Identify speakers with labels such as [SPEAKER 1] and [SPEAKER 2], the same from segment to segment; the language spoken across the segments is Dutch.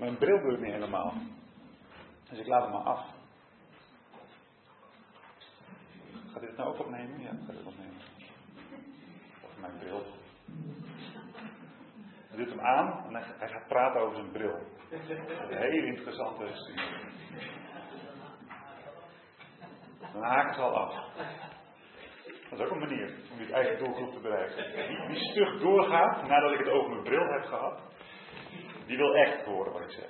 [SPEAKER 1] Mijn bril doet niet helemaal. Dus ik laat hem maar af. Gaat dit nou ook opnemen? Ja, gaat dit opnemen. Of mijn bril. Hij doet hem aan en hij gaat praten over zijn bril. Een hele interessante studie. Dan haken ze al af. Dat is ook een manier om je eigen doelgroep te bereiken. Wie stug doorgaat nadat ik het over mijn bril heb gehad, die wil echt horen wat ik zeg.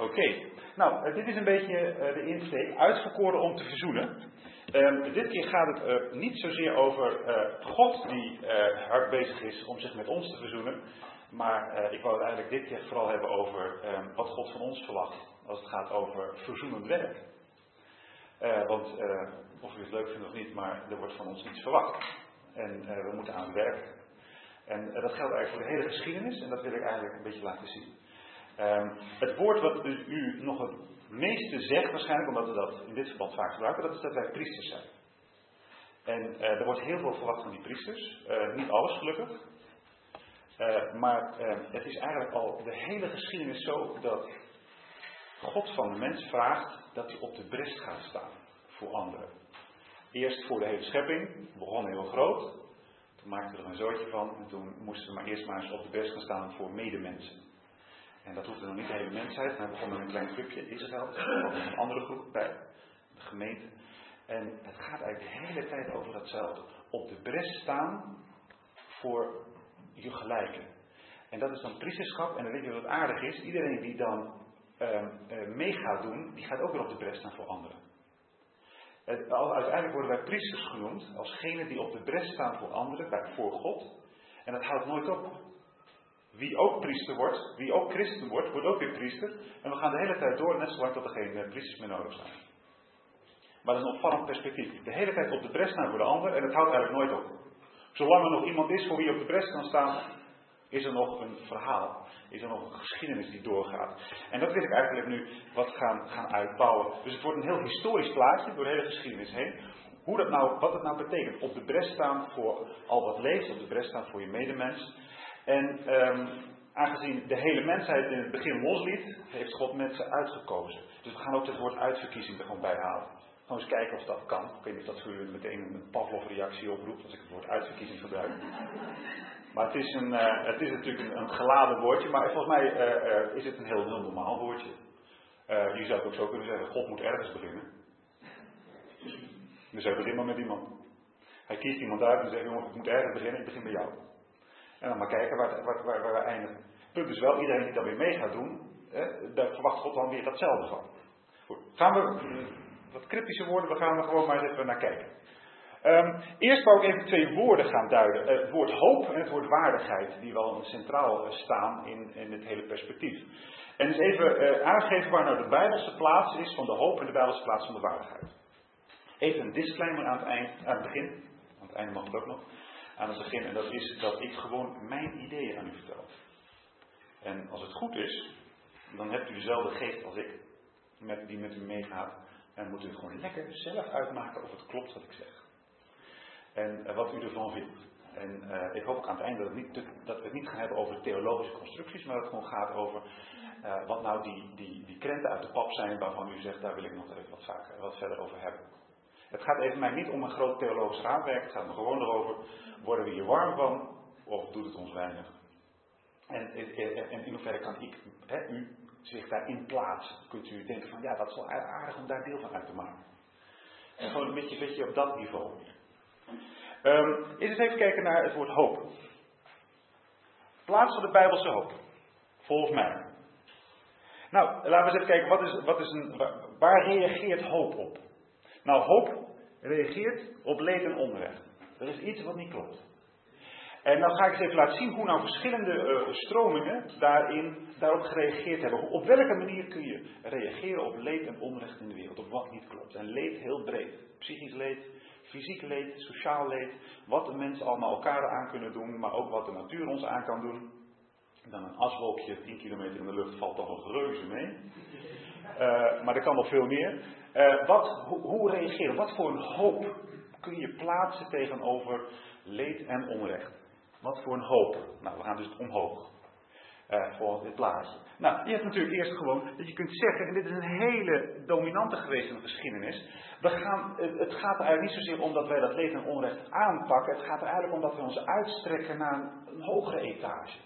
[SPEAKER 1] Oké, nou, eh, dit is een beetje eh, de insteek, uitverkoren om te verzoenen. Um, dit keer gaat het uh, niet zozeer over God die hard bezig is om zich met ons te verzoenen. Maar ik wou het eigenlijk dit keer vooral hebben over um, wat God van ons verwacht. Als het gaat over verzoenend werk. want of u het leuk vindt of niet, maar er wordt van ons iets verwacht. En we moeten aan het werk. En dat geldt eigenlijk voor de hele geschiedenis. En dat wil ik eigenlijk een beetje laten zien. Um, het woord wat u, nog het meeste zegt, waarschijnlijk omdat we dat in dit verband vaak gebruiken, dat is dat wij priesters zijn. En uh, er wordt heel veel verwacht van die priesters. Uh, niet alles gelukkig. Maar het is eigenlijk al de hele geschiedenis zo dat God van de mens vraagt dat hij op de brest gaat staan voor anderen. Eerst voor de hele schepping, begon heel groot. Toen maakten we er een zootje van en toen moesten we maar eerst maar eens op de brest gaan staan voor medemensen. En dat hoefde nog niet de hele mensheid, maar we begonnen met een klein clubje, Israël. Was een andere groep bij, de gemeente. En het gaat eigenlijk de hele tijd over datzelfde. Op de bres staan voor je gelijken. En dat is dan priesterschap. En dan weet je wat aardig is. Iedereen die dan uh, mee gaat doen, die gaat ook weer op de bres staan voor anderen. Het, uiteindelijk worden wij priesters genoemd alsgene die op de bres staan voor anderen, voor God. En dat houdt nooit op. Wie ook priester wordt, wie ook christen wordt, wordt ook weer priester. En we gaan de hele tijd door, net zolang tot er geen eh, priesters meer nodig zijn. Maar dat is een opvallend perspectief. De hele tijd op de bres staan voor de ander en het houdt eigenlijk nooit op. Zolang er nog iemand is voor wie op de bres kan staan, is er nog een verhaal. Is er nog een geschiedenis die doorgaat. En dat wil ik eigenlijk nu wat gaan, gaan uitbouwen. Dus het wordt een heel historisch plaatje door de hele geschiedenis heen. Hoe dat nou, wat het nou betekent. Op de bres staan voor al wat leeft, op de bres staan voor je medemens. En um, aangezien de hele mensheid in het begin losliet, heeft God mensen uitgekozen. Dus we gaan ook het woord uitverkiezing er gewoon bij halen. Gewoon eens kijken of dat kan. Ik weet niet of dat voor meteen een Pavlov-reactie oproept als ik het woord uitverkiezing gebruik. Maar het is, een, uh, het is natuurlijk een, geladen woordje, maar volgens mij uh, uh, is het een heel, heel normaal woordje. je zou het ook zo kunnen zeggen, God moet ergens beginnen. Dus hij begint maar met iemand. Hij kiest iemand uit en zegt, jongen, ik moet ergens beginnen, ik begin bij jou. En dan maar kijken waar, we eindigen. Het punt is wel, iedereen die dat weer mee gaat doen, hè, daar verwacht God dan weer datzelfde van. Goed, gaan we, wat cryptische woorden, we gaan er gewoon maar eens even naar kijken. Um, eerst wou ik even twee woorden gaan duiden. Uh, het woord hoop en het woord waardigheid, die wel centraal uh, staan in, in het hele perspectief. En dus even uh, aangeven waar nou de Bijbelse plaats is van de hoop en de Bijbelse plaats van de waardigheid. Even een disclaimer aan het, aan het begin. Aan het einde mag het ook nog aan het begin. En dat is dat ik gewoon mijn ideeën aan u vertel. En als het goed is, dan hebt u dezelfde geest als ik, met, die met u meegaat. En moet u gewoon lekker zelf uitmaken of het klopt wat ik zeg. En uh, wat u ervan vindt. En uh, ik hoop ook aan het einde dat, het niet te, dat, we het niet gaan hebben over theologische constructies, maar dat het gewoon gaat over uh, wat nou die, die, die krenten uit de pap zijn waarvan u zegt, daar wil ik nog even wat, vaker, wat verder over hebben. Het gaat even mij niet om een groot theologisch raamwerk, het gaat me gewoon erover worden we hier warm van of doet het ons weinig? En, en, en in hoeverre kan ik hè, u zich daarin plaatsen? Kunt u denken van ja, dat is wel aardig om daar deel van uit te maken. En gewoon een beetje, beetje op dat niveau. Um, eens even kijken naar het woord hoop. Plaats van de Bijbelse hoop. Volgens mij. Nou, laten we eens even kijken, wat is, wat is een, waar reageert hoop op? Nou, hoop reageert op leed en onrecht. Er is iets wat niet klopt. En dan ga ik eens even laten zien hoe nou verschillende uh, stromingen daarin, daarop gereageerd hebben. Op welke manier kun je reageren op leed en onrecht in de wereld, op wat niet klopt. En leed heel breed. Psychisch leed, fysiek leed, sociaal leed. Wat de mensen allemaal elkaar aan kunnen doen, maar ook wat de natuur ons aan kan doen. Dan een aswolkje 10 kilometer in de lucht valt toch een reuze mee. Uh, maar er kan nog veel meer. Uh, wat, hoe, hoe reageren? Wat voor een hoop kun je plaatsen tegenover leed en onrecht? Wat voor een hoop? Nou, we gaan dus omhoog. Uh, volgens dit plaatje. Nou, je hebt natuurlijk eerst gewoon dat je kunt zeggen, en dit is een hele dominante geweest in de geschiedenis. We gaan, het gaat er eigenlijk niet zozeer om dat wij dat leed en onrecht aanpakken. Het gaat er eigenlijk om dat we ons uitstrekken naar een, een hogere etage.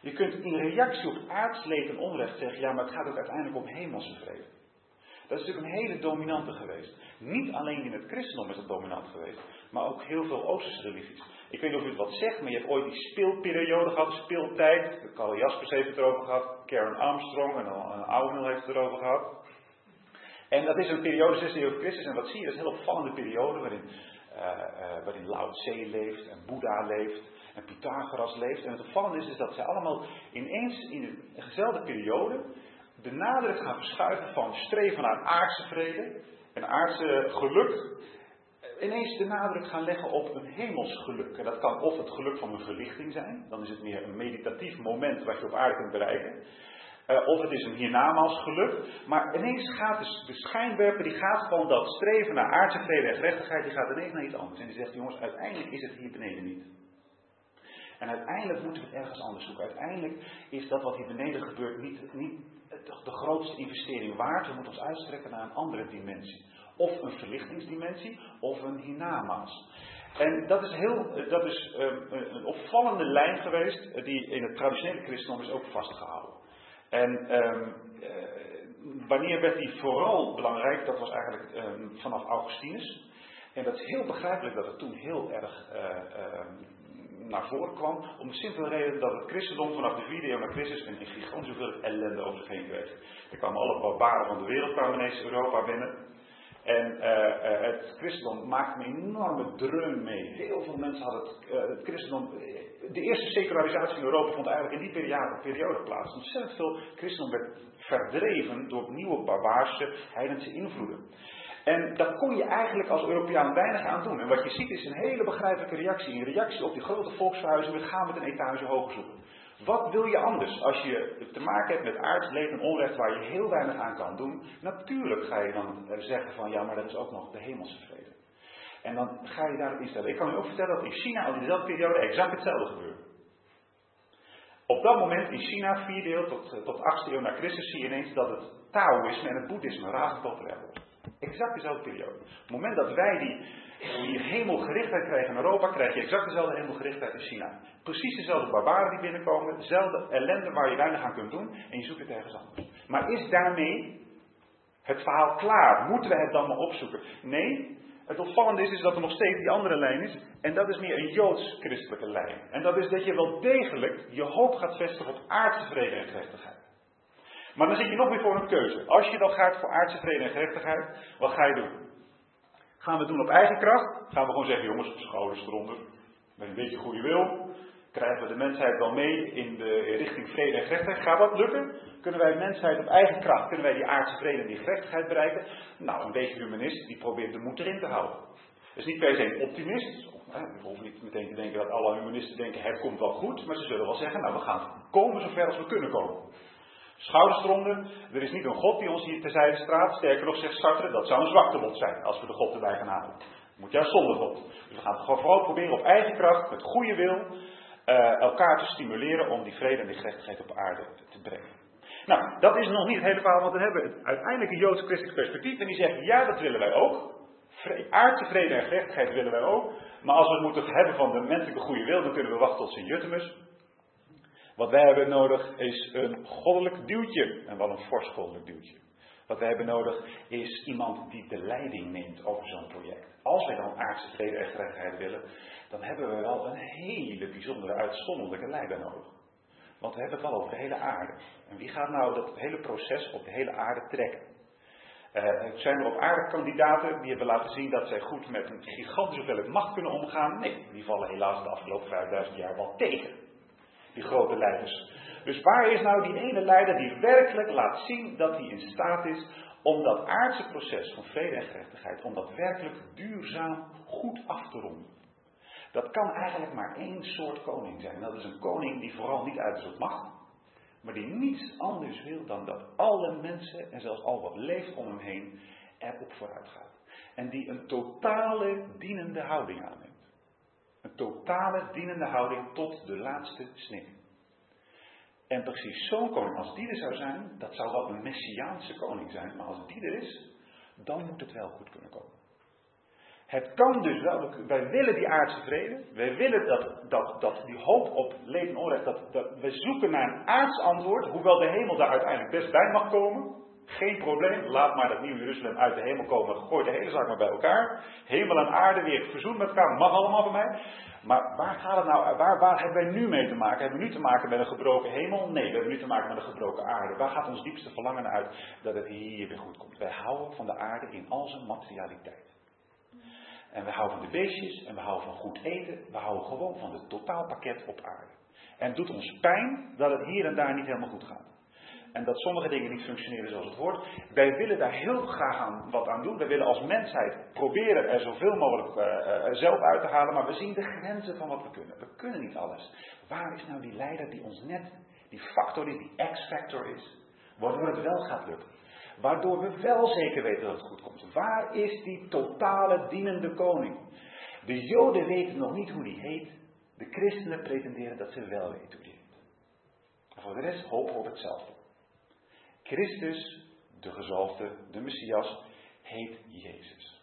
[SPEAKER 1] Je kunt in reactie op aards leed en onrecht zeggen, ja, maar het gaat ook uiteindelijk om hemelse vrede. Dat is natuurlijk een hele dominante geweest. Niet alleen in het christendom is het dominant geweest, maar ook heel veel Oosterse religies. Ik weet niet of u het wat zegt, maar je hebt ooit die speelperiode gehad, de speeltijd. Carl Jaspers heeft het erover gehad, Karen Armstrong en een Ouwenel heeft het erover gehad. En dat is een periode, 16 eeuw Christus, en wat zie je? Dat is een heel opvallende periode waarin, uh, uh, waarin Lao Tse leeft en Boeddha leeft en Pythagoras leeft. En het opvallende is, is dat zij allemaal ineens in dezelfde periode de nadruk gaan verschuiven van streven naar aardse vrede en aardse geluk, ineens de nadruk gaan leggen op een hemels geluk. En dat kan of het geluk van een verlichting zijn, dan is het meer een meditatief moment wat je op aarde kunt bereiken. Uh, of het is een hiernamaals geluk. Maar ineens gaat de, de schijnwerper, die gaat van dat streven naar aardse vrede en gerechtigheid, die gaat ineens naar iets anders. En die zegt, jongens, uiteindelijk is het hier beneden niet. En uiteindelijk moeten we het ergens anders zoeken. Uiteindelijk is dat wat hier beneden gebeurt niet, niet de grootste investering waard. We moeten ons uitstrekken naar een andere dimensie. Of een verlichtingsdimensie, of een hiernamaals. En dat is, heel, dat is um, een opvallende lijn geweest, eh, die in het traditionele christendom is ook vastgehouden. En um, uh, wanneer werd die vooral belangrijk? Dat was eigenlijk um, vanaf Augustinus. En dat is heel begrijpelijk dat het toen heel erg naar voren kwam. Om de simpele reden dat het christendom vanaf de vierde eeuw na Christus een gigantisch veel ellende over zich heen kreeg. Er kwamen alle barbaren van de wereld kwamen ineens Europa binnen. En uh, uh, het christendom maakte een enorme dreun mee. Heel veel mensen hadden het, uh, het christendom. De eerste secularisatie in Europa vond eigenlijk in die periode, periode plaats. Ontzettend veel christendom werd verdreven door nieuwe barbaarse heidense invloeden. En daar kon je eigenlijk als Europeaan weinig aan doen. En wat je ziet is een hele begrijpelijke reactie. Een reactie op die grote volksverhuizing. We gaan met een etage hoger zoeken. Wat wil je anders als je te maken hebt met aardsleven en onrecht waar je heel weinig aan kan doen? Natuurlijk ga je dan zeggen van ja, maar dat is ook nog de hemelse vrede. En dan ga je daarop instellen. Ik kan u ook vertellen dat in China al in dezelfde periode exact hetzelfde gebeurde. Op dat moment in China, 4 eeuw tot, tot 8e eeuw na Christus, zie je ineens dat het Taoïsme en het Boeddhisme razend populair wordt. Exact dezelfde periode. Op het moment dat wij die, die hemelgerichtheid krijgen in Europa, krijg je exact dezelfde hemelgerichtheid in China. Precies dezelfde barbaren die binnenkomen, dezelfde ellende waar je weinig aan kunt doen, en je zoekt het ergens anders. Maar is daarmee het verhaal klaar? Moeten we het dan maar opzoeken? Nee, het opvallende is, is dat er nog steeds die andere lijn is. En dat is meer een joods-christelijke lijn. En dat is dat je wel degelijk je hoop gaat vestigen op aardse vrede en gerechtigheid. Maar dan zit je nog weer voor een keuze. Als je dan gaat voor aardse vrede en gerechtigheid, wat ga je doen? Gaan we doen op eigen kracht? Gaan we gewoon zeggen, jongens, schouders eronder, met een beetje goede wil. Krijgen we de mensheid wel mee in de richting vrede en gerechtigheid? Gaat dat lukken? Kunnen wij mensheid op eigen kracht, kunnen wij die aardse vrede en die gerechtigheid bereiken? Nou, een beetje humanist, die probeert de moed erin te houden. Is niet per se een optimist. We hoeven niet meteen te denken dat alle humanisten denken, het komt wel goed. Maar ze zullen wel zeggen, nou, we gaan komen zover als we kunnen komen. Schouders Er is niet een God die ons hier terzijde straat. Sterker nog zegt Sartre, dat zou een zwaktebod zijn als we de God erbij gaan halen. Moet juist zonder God. Dus we gaan het gewoon proberen op eigen kracht, met goede wil, uh, elkaar te stimuleren om die vrede en die gerechtigheid op aarde te brengen. Nou, dat is nog niet het hele verhaal, want dan hebben we uiteindelijk een joods-christelijk perspectief. En die zegt, ja, dat willen wij ook. Aardse vrede en gerechtigheid willen wij ook. Maar als we het moeten hebben van de menselijke goede wil, dan kunnen we wachten tot Sint-Juttemus. Wat wij hebben nodig is een goddelijk duwtje. En wel een fors goddelijk duwtje. Wat wij hebben nodig is iemand die de leiding neemt over zo'n project. Als wij dan aardse vrede en gerechtigheid willen, dan hebben we wel een hele bijzondere, uitzonderlijke leider nodig. Want we hebben het wel over de hele aarde. En wie gaat nou dat hele proces op de hele aarde trekken? Uh, zijn er op aarde kandidaten die hebben laten zien dat zij goed met een gigantische hoeveelheid macht kunnen omgaan? Nee, die vallen helaas de afgelopen 5000 jaar wel tegen die grote leiders. Dus waar is nou die ene leider die werkelijk laat zien dat hij in staat is om dat aardse proces van vrede en gerechtigheid, om dat werkelijk duurzaam goed af te ronden? Dat kan eigenlijk maar één soort koning zijn. Dat is een koning die vooral niet uit is op macht, maar die niets anders wil dan dat alle mensen en zelfs al wat leeft om hem heen erop vooruit gaat. En die een totale dienende houding aanneemt. Een totale dienende houding tot de laatste snik. En precies zo'n koning, als die er zou zijn, dat zou wel een messiaanse koning zijn, maar als die er is, dan moet het wel goed kunnen komen. Het kan dus wel, wij willen die aardse vrede, wij willen dat, dat, dat die hoop op leven en onrecht, dat, dat, we zoeken naar een aards antwoord, hoewel de hemel daar uiteindelijk best bij mag komen. Geen probleem, laat maar dat nieuwe Jeruzalem uit de hemel komen, gooi de hele zaak maar bij elkaar. Hemel en aarde weer verzoend met elkaar, mag allemaal van mij. Maar waar gaat het nou, waar, waar hebben wij nu mee te maken? Hebben we nu te maken met een gebroken hemel? Nee, we hebben nu te maken met een gebroken aarde. Waar gaat ons diepste verlangen uit dat het hier weer goed komt? Wij houden van de aarde in al zijn materialiteit. En we houden van de beestjes en we houden van goed eten. We houden gewoon van het totaalpakket op aarde. En het doet ons pijn dat het hier en daar niet helemaal goed gaat. En dat sommige dingen niet functioneren zoals het hoort. Wij willen daar heel graag aan, wat aan doen. Wij willen als mensheid proberen er zoveel mogelijk uh, zelf uit te halen. Maar we zien de grenzen van wat we kunnen. We kunnen niet alles. Waar is nou die leider die ons net, die factor is, die X-factor is? Waardoor het wel gaat lukken. Waardoor we wel zeker weten dat het goed komt. Waar is die totale dienende koning? De Joden weten nog niet hoe die heet. De christenen pretenderen dat ze wel weten hoe die heet. Voor de rest hopen we op hetzelfde. Christus, de gezalfde, de Messias, heet Jezus.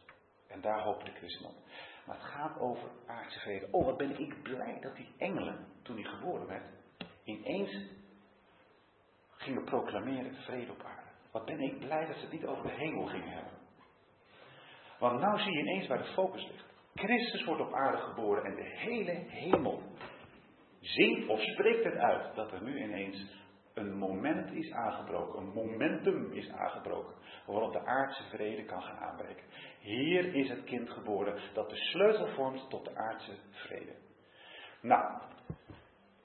[SPEAKER 1] En daar hopen de christenen op. Maar het gaat over aardse vrede. Oh, wat ben ik blij dat die engelen, toen hij geboren werd, ineens gingen proclameren vrede op aarde. Wat ben ik blij dat ze het niet over de hemel gingen hebben. Want nou zie je ineens waar de focus ligt. Christus wordt op aarde geboren en de hele hemel zingt of spreekt het uit dat er nu ineens een moment is aangebroken, een momentum is aangebroken, waarop de aardse vrede kan gaan aanbreken. Hier is het kind geboren dat de sleutel vormt tot de aardse vrede. Nou,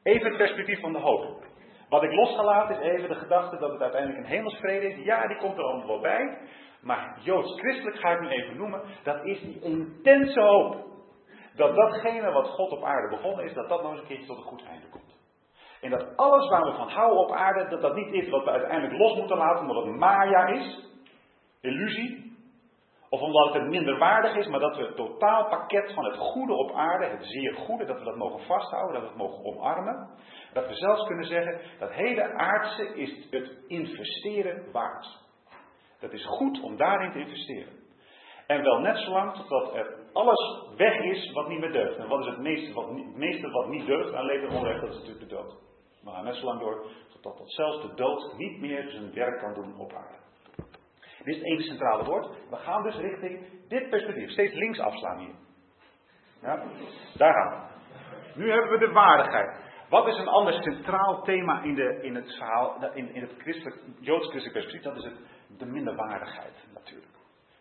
[SPEAKER 1] even het perspectief van de hoop. Wat ik losgelaten is even de gedachte dat het uiteindelijk een hemelsvrede is. Ja, die komt er allemaal wel bij. Maar joods-christelijk ga ik nu even noemen. Dat is die intense hoop. Dat datgene wat God op aarde begonnen is, dat dat nog eens een keertje tot een goed einde komt. En dat alles waar we van houden op aarde, dat dat niet is wat we uiteindelijk los moeten laten, omdat het Maya is, illusie, of omdat het minder waardig is, maar dat we het totaalpakket van het goede op aarde, het zeer goede, dat we dat mogen vasthouden, dat we het mogen omarmen. Dat we zelfs kunnen zeggen, dat hele aardse is het investeren waard. Dat is goed om daarin te investeren. En wel net zolang totdat er alles weg is wat niet meer deugt. En wat is het meeste wat, meeste wat niet deugt aan leven en onrecht? Dat is natuurlijk de dood. Gaan net zo lang door totdat zelfs de dood niet meer zijn werk kan doen op aarde. Dit is ene centrale woord. We gaan dus richting dit perspectief. Steeds links afslaan hier. Ja, daar gaan we. Nu hebben we de waardigheid. Wat is een ander centraal thema in, de, in het verhaal, in, in het christelijk, joods-christelijk perspectief? Dat is het, de minderwaardigheid natuurlijk.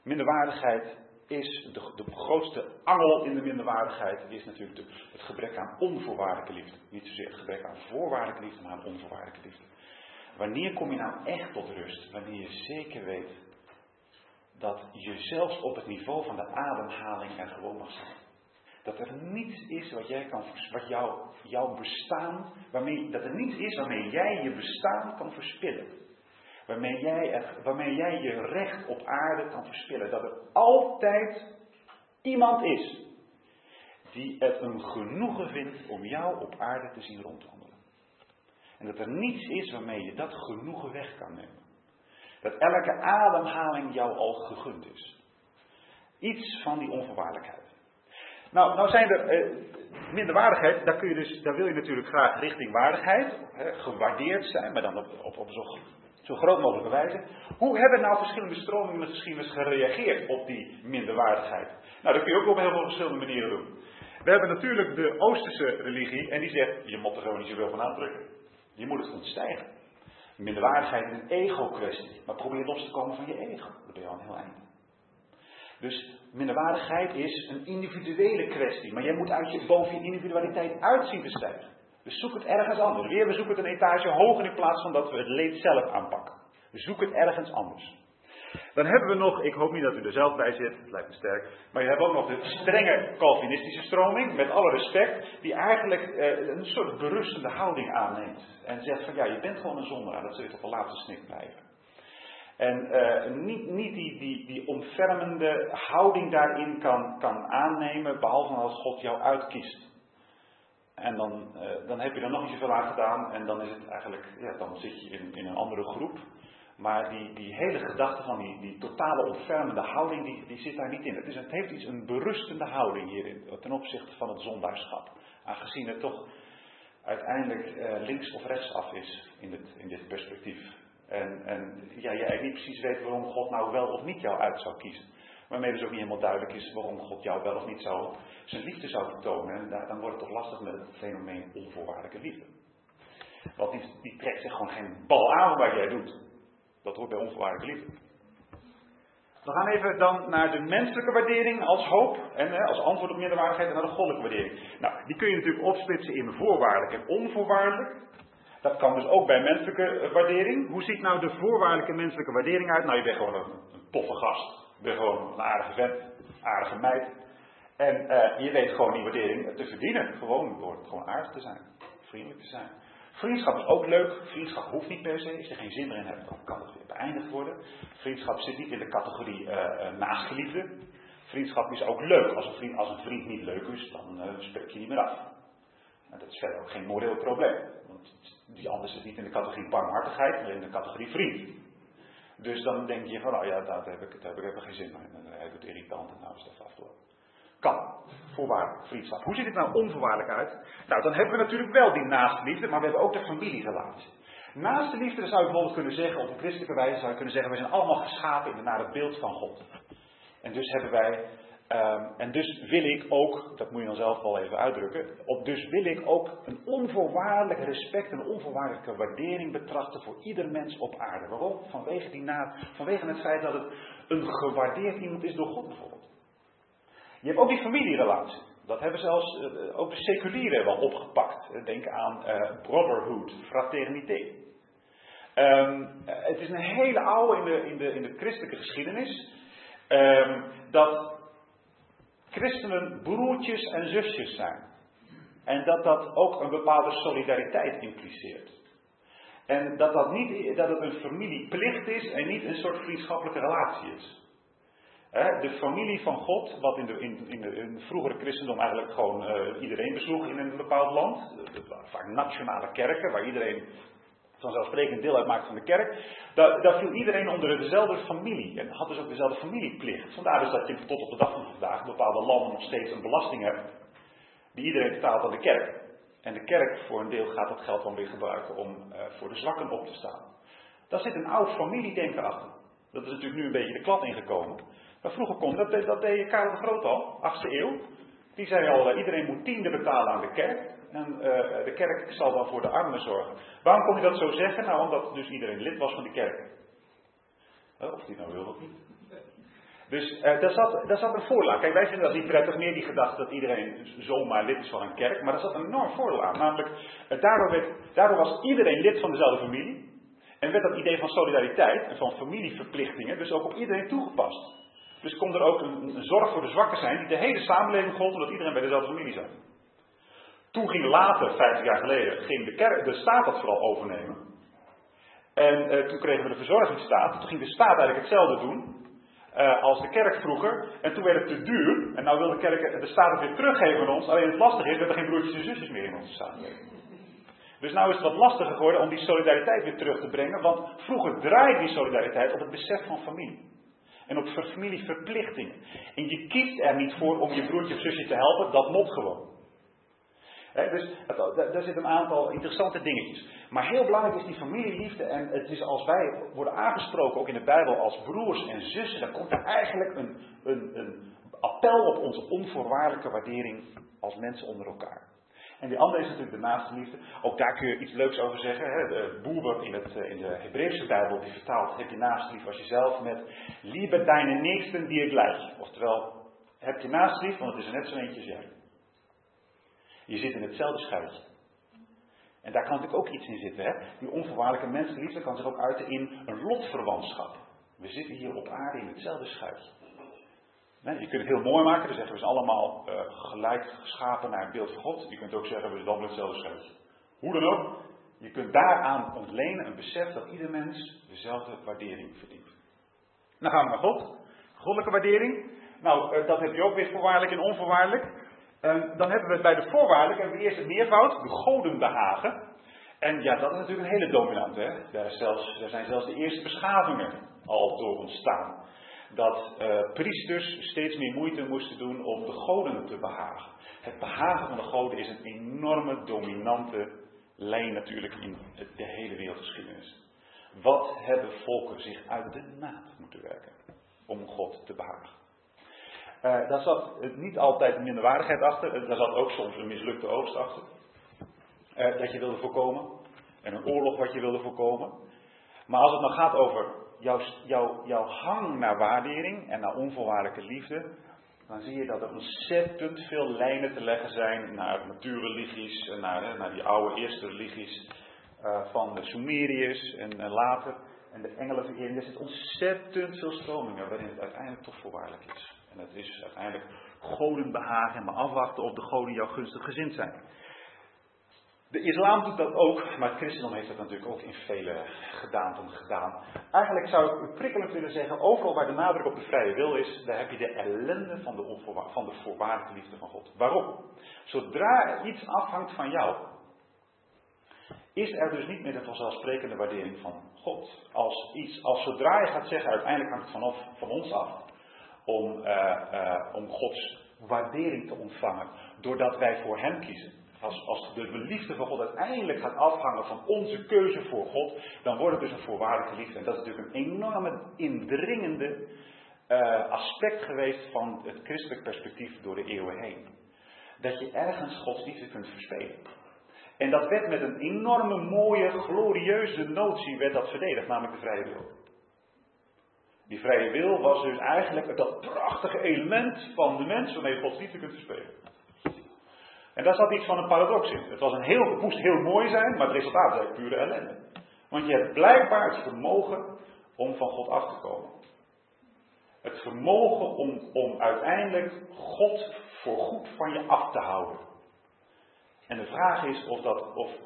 [SPEAKER 1] Minderwaardigheid is, de, de grootste angel in de minderwaardigheid is natuurlijk het gebrek aan onvoorwaardelijke liefde. Niet zozeer het gebrek aan voorwaardelijke liefde, maar aan onvoorwaardelijke liefde. Wanneer kom je nou echt tot rust? Wanneer je zeker weet dat je zelfs op het niveau van de ademhaling er gewoon mag zijn. Dat er niets is wat jij kan, wat jou, jouw bestaan, waarmee, dat er niets is waarmee jij je bestaan kan verspillen. Waarmee jij, waarmee jij je recht op aarde kan verspillen. Dat er altijd iemand is die het een genoegen vindt om jou op aarde te zien rondwandelen. En dat er niets is waarmee je dat genoegen weg kan nemen. Dat elke ademhaling jou al gegund is. Iets van die onvoorwaardelijkheid. Nou, nou zijn er eh, minderwaardigheid, daar, kun je dus, daar wil je natuurlijk graag richting waardigheid, hè, gewaardeerd zijn, maar dan op, op, op zo, zo, groot mogelijke wijze. Hoe hebben nou verschillende stromingen in de geschiedenis gereageerd op die minderwaardigheid? Nou, dat kun je ook op heel veel verschillende manieren doen. We hebben natuurlijk de Oosterse religie en die zegt, je moet er gewoon niet zoveel van aantrekken. Je moet het ontstijgen. Minderwaardigheid is een ego-kwestie, maar probeer los te komen van je ego. Dat ben je al een heel eind. Dus minderwaardigheid is een individuele kwestie. Maar jij moet uit je, boven je individualiteit uitzien. Dus zoek het ergens anders. Weer, we zoeken het een etage hoger in plaats van dat we het leed zelf aanpakken. We zoeken het ergens anders. Dan hebben we nog, ik hoop niet dat u er zelf bij zit, het lijkt me sterk, maar je hebt ook nog de strenge Calvinistische stroming, met alle respect, die eigenlijk eh, een soort berustende houding aanneemt. En zegt van ja, je bent gewoon een zondaar, dat zul je tot de laatste snik blijven. En uh, niet, niet die, die, die ontfermende houding daarin kan, kan aannemen, behalve als God jou uitkiest. En dan, eh, dan heb je er nog niet zoveel aan gedaan en dan is het eigenlijk, ja, dan zit je in, in een andere groep. Maar die, die hele gedachte van die, die totale ontfermende houding, die, die zit daar niet in. Het, is, het heeft iets, een berustende houding hierin, ten opzichte van het zondaarschap. Aangezien het toch uiteindelijk eh, links of rechts af is in, het, in dit perspectief. En, en ja, je eigenlijk niet precies weet waarom God nou wel of niet jou uit zou kiezen. Waarmee dus ook niet helemaal duidelijk is waarom God jou wel of niet zou zijn liefde zou vertonen. En dan wordt het toch lastig met het fenomeen onvoorwaardelijke liefde. Want die, die trekt zich gewoon geen bal aan wat jij doet. Dat hoort bij onvoorwaardelijke liefde. We gaan even dan naar de menselijke waardering als hoop en als antwoord op minderwaardigheid en naar de goddelijke waardering. Nou, die kun je natuurlijk opsplitsen in voorwaardelijk en onvoorwaardelijk. Dat kan dus ook bij menselijke eh, waardering. Hoe ziet nou de voorwaardelijke menselijke waardering uit? Nou, je bent gewoon een toffe gast. Je bent gewoon een aardige vent, aardige meid. En uh, je weet gewoon die waardering te verdienen. Gewoon door gewoon aardig te zijn, vriendelijk te zijn. Vriendschap is ook leuk. Vriendschap hoeft niet per se. Als je geen zin erin hebt, dan kan het weer beëindigd worden. Vriendschap zit niet in de categorie uh, naastgeliefde. Vriendschap is ook leuk. Als een vriend, als een vriend niet leuk is, dan spreek je niet meer af. Dat is verder ook geen moreel probleem. Want die ander zit niet in de categorie barmhartigheid, maar in de categorie vriend. Dus dan denk je van, nou ja, daar heb ik, heb ik even geen zin in. Hij doet irritant en nou is dat afgelopen. Kan. Voorwaardelijk vriendschap. Hoe ziet het nou onvoorwaardelijk uit? Nou, dan hebben we natuurlijk wel die naaste liefde, maar we hebben ook de familierelatie. Naast de liefde zou je bijvoorbeeld kunnen zeggen, op een christelijke wijze zou je kunnen zeggen, we zijn allemaal geschapen naar het beeld van God. En dus hebben wij, um, en dus wil ik ook, dat moet je dan zelf wel even uitdrukken, op dus wil ik ook een onvoorwaardelijk respect, een onvoorwaardelijke waardering betrachten voor ieder mens op aarde. Waarom? Vanwege, die na, vanwege het feit dat het een gewaardeerd iemand is door God bijvoorbeeld. Je hebt ook die familierelatie. Dat hebben zelfs uh, ook de seculieren wel opgepakt. Denk aan brotherhood, fraterniteit. Um, het is een hele oude in de, in de, in de christelijke geschiedenis. Um, dat christenen broertjes en zusjes zijn. En dat dat ook een bepaalde solidariteit impliceert. En dat, dat, niet, dat het een familieplicht is en niet een soort vriendschappelijke relatie is. De familie van God, wat in de, in, in in vroegere christendom eigenlijk gewoon uh, iedereen besloeg in een bepaald land. Waren vaak nationale kerken, waar iedereen vanzelfsprekend deel uitmaakt van de kerk. Daar, viel iedereen onder dezelfde familie en had dus ook dezelfde familieplicht. Vandaar dus dat je tot op de dag van vandaag bepaalde landen nog steeds een belasting hebt, die iedereen betaalt aan de kerk. En de kerk voor een deel gaat dat geld dan weer gebruiken om uh, voor de zwakken op te staan. Daar zit een oud familiedenken achter. Dat is natuurlijk nu een beetje de klad ingekomen. Maar vroeger kon dat, dat deed Karel de Groot al, 8e eeuw. Die zei al, uh, iedereen moet tiende betalen aan de kerk. En uh, de kerk zal dan voor de armen zorgen. Waarom kon hij dat zo zeggen? Nou, omdat dus iedereen lid was van de kerk. Uh, of die nou wil of niet. Dus uh, daar, zat, zat een voordeel aan. Kijk, wij vinden dat niet prettig meer, die gedachte dat iedereen zomaar lid is van een kerk. Maar daar zat een enorm voordeel aan. Namelijk, daardoor, werd, daardoor was iedereen lid van dezelfde familie. En werd dat idee van solidariteit en van familieverplichtingen dus ook op iedereen toegepast. Dus kon er ook een, een, zorg voor de zwakken zijn die de hele samenleving gold, omdat iedereen bij dezelfde familie zat. Toen ging later, 50 jaar geleden, ging de, kerk, de staat dat vooral overnemen. En uh, toen kregen we de verzorgingsstaat. Toen ging de staat eigenlijk hetzelfde doen uh, als de kerk vroeger. En toen werd het te duur. En nou wil de, kerk, de staat het weer teruggeven aan ons. Alleen het lastige is, we hebben geen broertjes en zusjes meer in onze samenleving. Dus nou is het wat lastiger geworden om die solidariteit weer terug te brengen. Want vroeger draaide die solidariteit op het besef van familie en op familieverplichtingen. En je kiest er niet voor om je broertje of zusje te helpen, dat moet gewoon. Dus daar zitten een aantal interessante dingetjes. Maar heel belangrijk is die familieliefde. En het is als wij worden aangesproken, ook in de Bijbel, als broers en zussen, dan komt er eigenlijk een, een, een appel op onze onvoorwaardelijke waardering als mensen onder elkaar. En die andere is natuurlijk de naaste liefde. Ook daar kun je iets leuks over zeggen. Hè? De Boer in, het, in de Hebreeuwse Bijbel die vertaalt: heb je naast lief als jezelf met liebe deine nächsten die ik gleich. Oftewel, heb je naast lief, want het is er net zo eentje jij. Je zit in hetzelfde schuitje. En daar kan natuurlijk ook iets in zitten. Hè? Die onvoorwaardelijke menselijke kan zich ook uiten in een lotverwantschap. We zitten hier op aarde in hetzelfde schuitje. Je kunt het heel mooi maken, dan zeggen we ze allemaal uh, gelijk geschapen naar het beeld van God. Je kunt ook zeggen we zijn allemaal hetzelfde schuitje. Hoe dan ook, je kunt daaraan ontlenen een besef dat ieder mens dezelfde waardering verdient. Dan gaan we naar God. Goddelijke waardering. Nou, uh, dat heb je ook weer voorwaardelijk en onvoorwaardelijk. En dan hebben we bij de voorwaardelijk hebben we eerst het meervoud, de goden behagen. En ja, dat is natuurlijk een hele dominante. Hè? Daar, zijn zelfs de eerste beschavingen al door ontstaan. Dat uh, priesters steeds meer moeite moesten doen om de goden te behagen. Het behagen van de goden is een enorme dominante lijn natuurlijk in de hele wereldgeschiedenis. Wat hebben volken zich uit de naad moeten werken om God te behagen? Uh, daar zat niet altijd een minderwaardigheid achter, daar zat ook soms een mislukte oogst achter. Uh, dat je wilde voorkomen. En een oorlog wat je wilde voorkomen. Maar als het nou gaat over jouw, jouw, jouw hang naar waardering en naar onvoorwaardelijke liefde, dan zie je dat er ontzettend veel lijnen te leggen zijn naar natuurreligies, naar, naar die oude eerste religies van de Sumeriërs en later, en de engelenverering. Er zit ontzettend veel stromingen waarin het uiteindelijk toch voorwaardelijk is. En het is uiteindelijk goden behagen en maar afwachten of de goden jou gunstig gezind zijn. De islam doet dat ook, maar het christendom heeft dat natuurlijk ook in vele gedaanten gedaan. Eigenlijk zou ik prikkelend willen zeggen, overal waar de nadruk op de vrije wil is, daar heb je de ellende van de, van de voorwaardelijke liefde van God. Waarom? Zodra iets afhangt van jou, is er dus niet meer de vanzelfsprekende waardering van God. Als, iets, als zodra je gaat zeggen, uiteindelijk hangt het vanaf, van ons af, om, uh, uh, om Gods waardering te ontvangen, doordat wij voor Hem kiezen als, als de liefde van God uiteindelijk gaat afhangen van onze keuze voor God, dan wordt het dus een voorwaardelijke liefde. En dat is natuurlijk een enorme indringende uh, aspect geweest van het christelijk perspectief door de eeuwen heen. Dat je ergens Gods liefde kunt verspelen. En dat werd met een enorme mooie, glorieuze notie werd dat verdedigd, namelijk de vrije wil. Die vrije wil was dus eigenlijk dat prachtige element van de mens waarmee Gods liefde kunt verspelen. En daar zat iets van een paradox in. Het, was een heel, moest heel mooi zijn, maar het resultaat eigenlijk pure ellende. Want je hebt blijkbaar het vermogen om van God af te komen. Het vermogen om, om uiteindelijk God voor goed van je af te houden. En de vraag is of dat, of,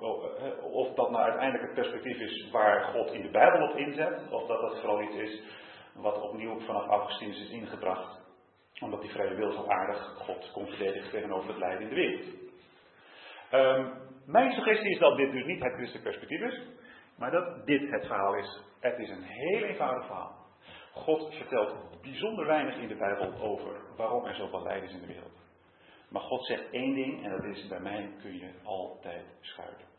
[SPEAKER 1] of dat nou uiteindelijk het perspectief is waar God in de Bijbel op inzet, of dat dat vooral iets is wat opnieuw vanaf Augustinus is ingebracht omdat die vrije wil zo aardig God kon verdedigen tegenover het lijden in de wereld. Um, mijn suggestie is dat dit dus niet het christelijk perspectief is, maar dat dit het verhaal is. Het is een heel eenvoudig verhaal. God vertelt bijzonder weinig in de Bijbel over waarom er zoveel lijden is in de wereld. Maar God zegt één ding en dat is: bij mij kun je altijd schuilen.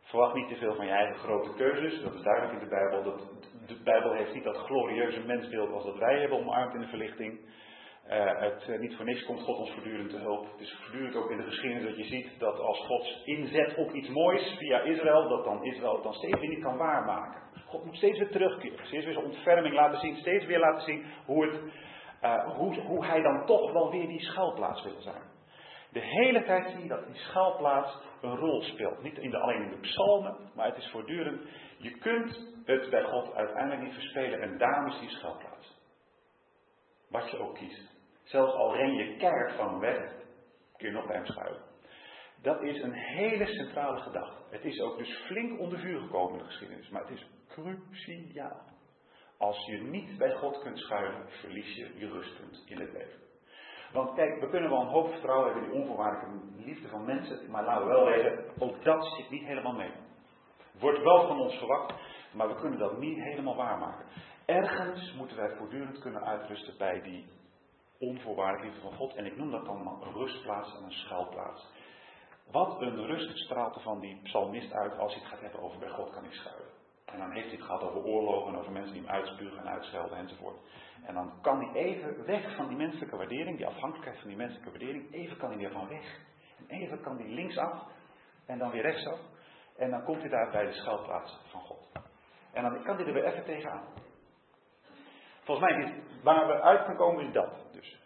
[SPEAKER 1] Verwacht niet te veel van je eigen grote keuzes. Dat is duidelijk in de Bijbel. Dat, de Bijbel heeft niet dat glorieuze mensbeeld als dat wij hebben omarmd in de verlichting. Uh, het, uh, niet voor niks komt God ons voortdurend te hulp. Het is voortdurend ook in de geschiedenis dat je ziet dat als God inzet op iets moois via Israël, dat dan Israël het dan steeds weer niet kan waarmaken. God moet steeds weer terugkeren, steeds weer zijn ontferming laten zien, steeds weer laten zien hoe, het, uh, hoe, hoe hij dan toch wel weer die schuilplaats wil zijn. De hele tijd zie je dat die schuilplaats een rol speelt. Niet in de, alleen in de psalmen, maar het is voortdurend. Je kunt het bij God uiteindelijk niet verspelen en daarom is die schuilplaats. Wat je ook kiest. Zelfs al ren je keihard van weg, kun je nog bij hem schuilen. Dat is een hele centrale gedachte. Het is ook dus flink onder vuur gekomen in de geschiedenis, maar het is cruciaal. Als je niet bij God kunt schuilen, verlies je je rustpunt in het leven. Want kijk, we kunnen wel een hoop vertrouwen hebben in die onvoorwaardelijke liefde van mensen, maar laten we wel weten, ook dat zit niet helemaal mee. Wordt wel van ons verwacht, maar we kunnen dat niet helemaal waarmaken. Ergens moeten wij voortdurend kunnen uitrusten bij die onvoorwaardelijke liefde van God. En ik noem dat dan een rustplaats en een schuilplaats. Wat een rust straalt er van die psalmist uit als hij het gaat hebben over bij God kan ik schuilen. En dan heeft hij het gehad over oorlogen en over mensen die hem uitspugen en uitschelden enzovoort. En dan kan hij even weg van die menselijke waardering, die afhankelijkheid van die menselijke waardering, even kan hij weer van weg. En even kan hij linksaf en dan weer rechtsaf. En dan komt hij daar bij de schuilplaats van God. En dan kan hij er weer even tegenaan. Volgens mij is waar we uit gaan komen is dat dus.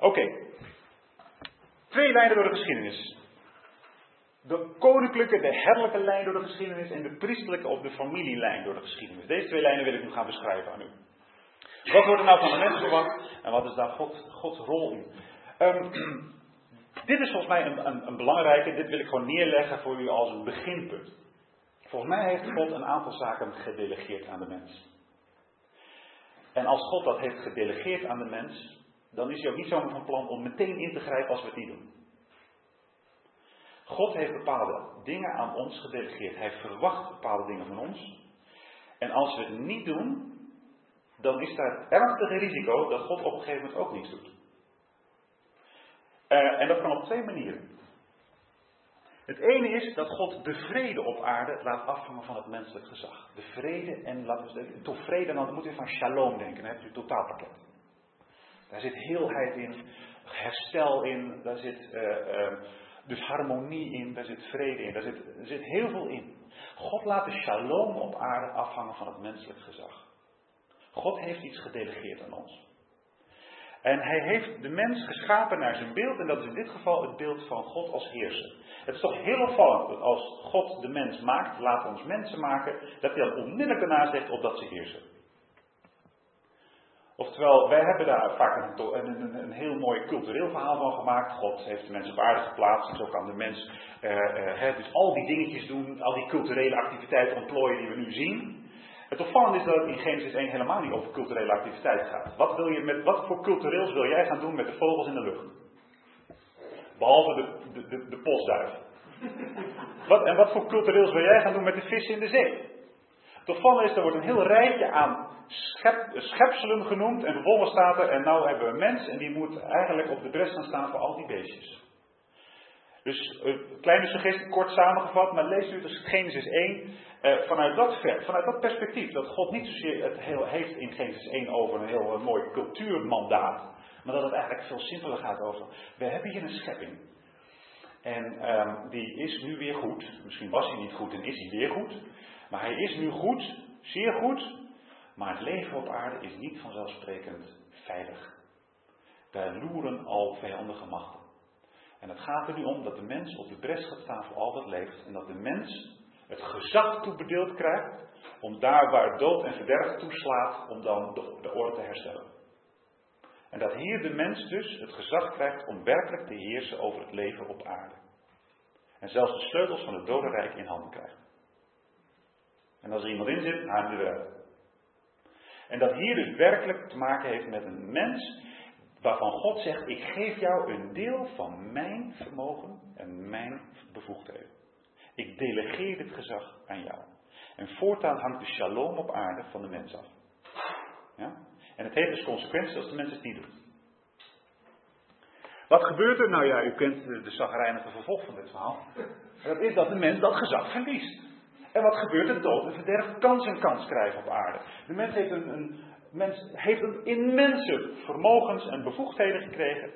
[SPEAKER 1] Oké. Twee lijnen door de geschiedenis. De koninklijke, de herrelijke lijn door de geschiedenis en de priestelijke of de familielijn door de geschiedenis. Deze twee lijnen wil ik nu gaan beschrijven aan u. Wat wordt er nou van de mens verwacht en wat is daar God, Gods rol in? Um, dit is volgens mij een, een, een, belangrijke, dit wil ik gewoon neerleggen voor u als een beginpunt. Volgens mij heeft God een aantal zaken gedelegeerd aan de mens. En als God dat heeft gedelegeerd aan de mens, dan is hij ook niet zomaar van plan om meteen in te grijpen als we het niet doen. God heeft bepaalde dingen aan ons gedelegeerd. Hij verwacht bepaalde dingen van ons. En als we het niet doen, dan is daar het risico dat God op een gegeven moment ook niets doet. Uh, en dat kan op twee manieren. Het ene is dat God de vrede op aarde laat afhangen van het menselijk gezag. De vrede en, laten we zeggen, toch vrede, dan moet u van shalom denken, dan hebt u het totaalpakket. Daar zit heelheid in, herstel in, daar zit uh, dus harmonie in, daar zit vrede in, daar zit, er zit heel veel in. God laat de shalom op aarde afhangen van het menselijk gezag. God heeft iets gedelegeerd aan ons. En hij heeft de mens geschapen naar zijn beeld, en dat is in dit geval het beeld van God als heerser. Het is toch heel opvallend dat als God de mens maakt, laat ons mensen maken, dat hij dan onmiddellijk daarna zegt op dat ze heersen. Oftewel, wij hebben daar vaak een, een, heel mooi cultureel verhaal van gemaakt. God heeft de mens op aarde geplaatst zo kan de mens uh, uh, dus al die dingetjes doen, al die culturele activiteiten ontplooien die we nu zien. Het opvallende is dat het in Genesis 1 helemaal niet over culturele activiteit gaat. Wat, wil je met, wat voor cultureels wil jij gaan doen met de vogels in de lucht? Behalve de, de, de, postduif. Wat, en wat voor cultureels wil jij gaan doen met de vissen in de zee? Het opvallende is, er wordt een heel rijtje aan schep, schepselen genoemd. En vervolgens staat er, en nou hebben we een mens en die moet eigenlijk op de bres gaan staan voor al die beestjes. Dus een eh, kleine suggestie, kort samengevat, maar lees u dus Genesis 1 eh, vanuit, dat ver, vanuit dat perspectief. Dat God niet zozeer het heel, heeft in Genesis 1 over een heel uh, mooi cultuurmandaat. Maar dat het eigenlijk veel simpeler gaat over. We hebben hier een schepping. En ehm, die is nu weer goed. Misschien was hij niet goed en is hij weer goed. Maar hij is nu goed, zeer goed. Maar het leven op aarde is niet vanzelfsprekend veilig. Daar loeren al vijandige machten. En het gaat er nu om dat de mens op de bres gaat staan voor al wat leeft. En dat de mens het gezag toebedeeld krijgt. Om daar waar dood en verderf toeslaat, om dan de, de orde te herstellen. En dat hier de mens dus het gezag krijgt om werkelijk te heersen over het leven op aarde. En zelfs de sleutels van het dodenrijk in handen krijgt. En als er iemand in zit, haal hem eruit. En dat hier dus werkelijk te maken heeft met een mens waarvan God zegt, ik geef jou een deel van mijn vermogen en mijn bevoegdheden. Ik delegeer dit gezag aan jou. En voortaan hangt de shalom op aarde van de mens af. Ja? En het heeft dus consequenties als de mens het niet doet. Wat gebeurt er? Nou ja, u kent de zagrijnige vervolg van dit verhaal. Dat is dat de mens dat gezag verliest. En wat gebeurt er? Dood en verderf kans en kans krijgen op aarde. De mens heeft een, een, mens heeft een immense vermogens en bevoegdheden gekregen.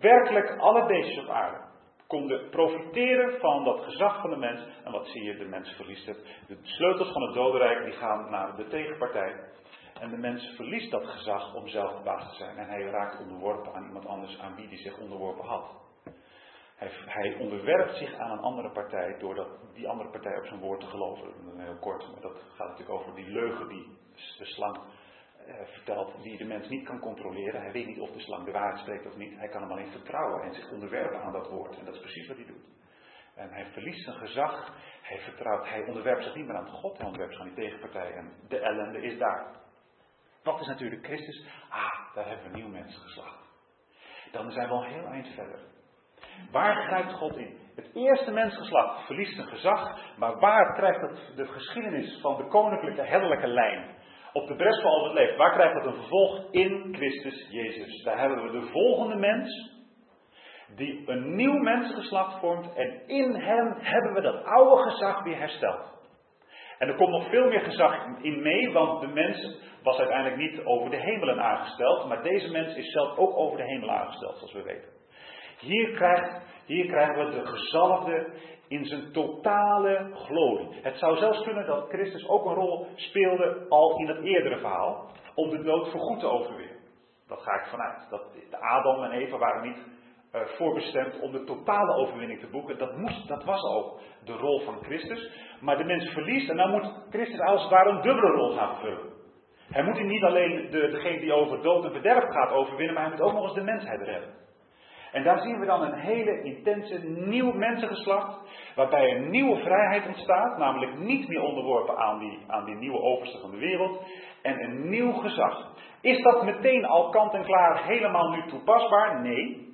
[SPEAKER 1] Werkelijk alle beestjes op aarde konden profiteren van dat gezag van de mens. En wat zie je? De mens verliest het. De sleutels van het dodenrijk die gaan naar de tegenpartij. En de mens verliest dat gezag om zelf de baas te zijn. En hij raakt onderworpen aan iemand anders aan wie hij zich onderworpen had. Hij, hij onderwerpt zich aan een andere partij door die andere partij op zijn woord te geloven. Heel kort, maar dat gaat natuurlijk over die leugen die de slang vertelt, die de mens niet kan controleren. Hij weet niet of de slang de waarheid spreekt of niet. Hij kan hem alleen vertrouwen en zich onderwerpen aan dat woord. En dat is precies wat hij doet. En hij verliest zijn gezag. Hij vertrouwt, hij onderwerpt zich niet meer aan God. Hij onderwerpt zich aan die tegenpartij. En de ellende is daar. Wat is natuurlijk Christus? Ah, daar hebben we een nieuw mens geslacht. Dan zijn we al heel eind verder. Waar grijpt God in? Het eerste mensgeslacht verliest zijn gezag, maar waar krijgt het de geschiedenis van de koninklijke, herderlijke lijn op de bres van het leven? Waar krijgt dat een vervolg? In Christus Jezus. Daar hebben we de volgende mens, die een nieuw mensgeslacht vormt, en in hem hebben we dat oude gezag weer hersteld. En er komt nog veel meer gezag in mee, want de mens was uiteindelijk niet over de hemelen aangesteld, maar deze mens is zelf ook over de hemel aangesteld, zoals we weten. Hier, krijgt, hier krijgen we de gezalfde in zijn totale glorie. Het zou zelfs kunnen dat Christus ook een rol speelde al in het eerdere verhaal, om de dood voorgoed te overwinnen. Dat ga ik vanuit. Dat Adam en Eva waren niet uh, voorbestemd om de totale overwinning te boeken. Dat, moest, dat was ook de rol van Christus. Maar de mens verliest en dan moet Christus als het ware een dubbele rol gaan vervullen. Hij moet niet alleen de, degene die over dood en verderf gaat overwinnen, maar hij moet ook nog eens de mensheid redden. En daar zien we dan een hele intense nieuw mensengeslacht, waarbij een nieuwe vrijheid ontstaat, namelijk niet meer onderworpen aan die, aan die nieuwe overste van de wereld, en een nieuw gezag. Is dat meteen al kant en klaar helemaal nu toepasbaar? Nee.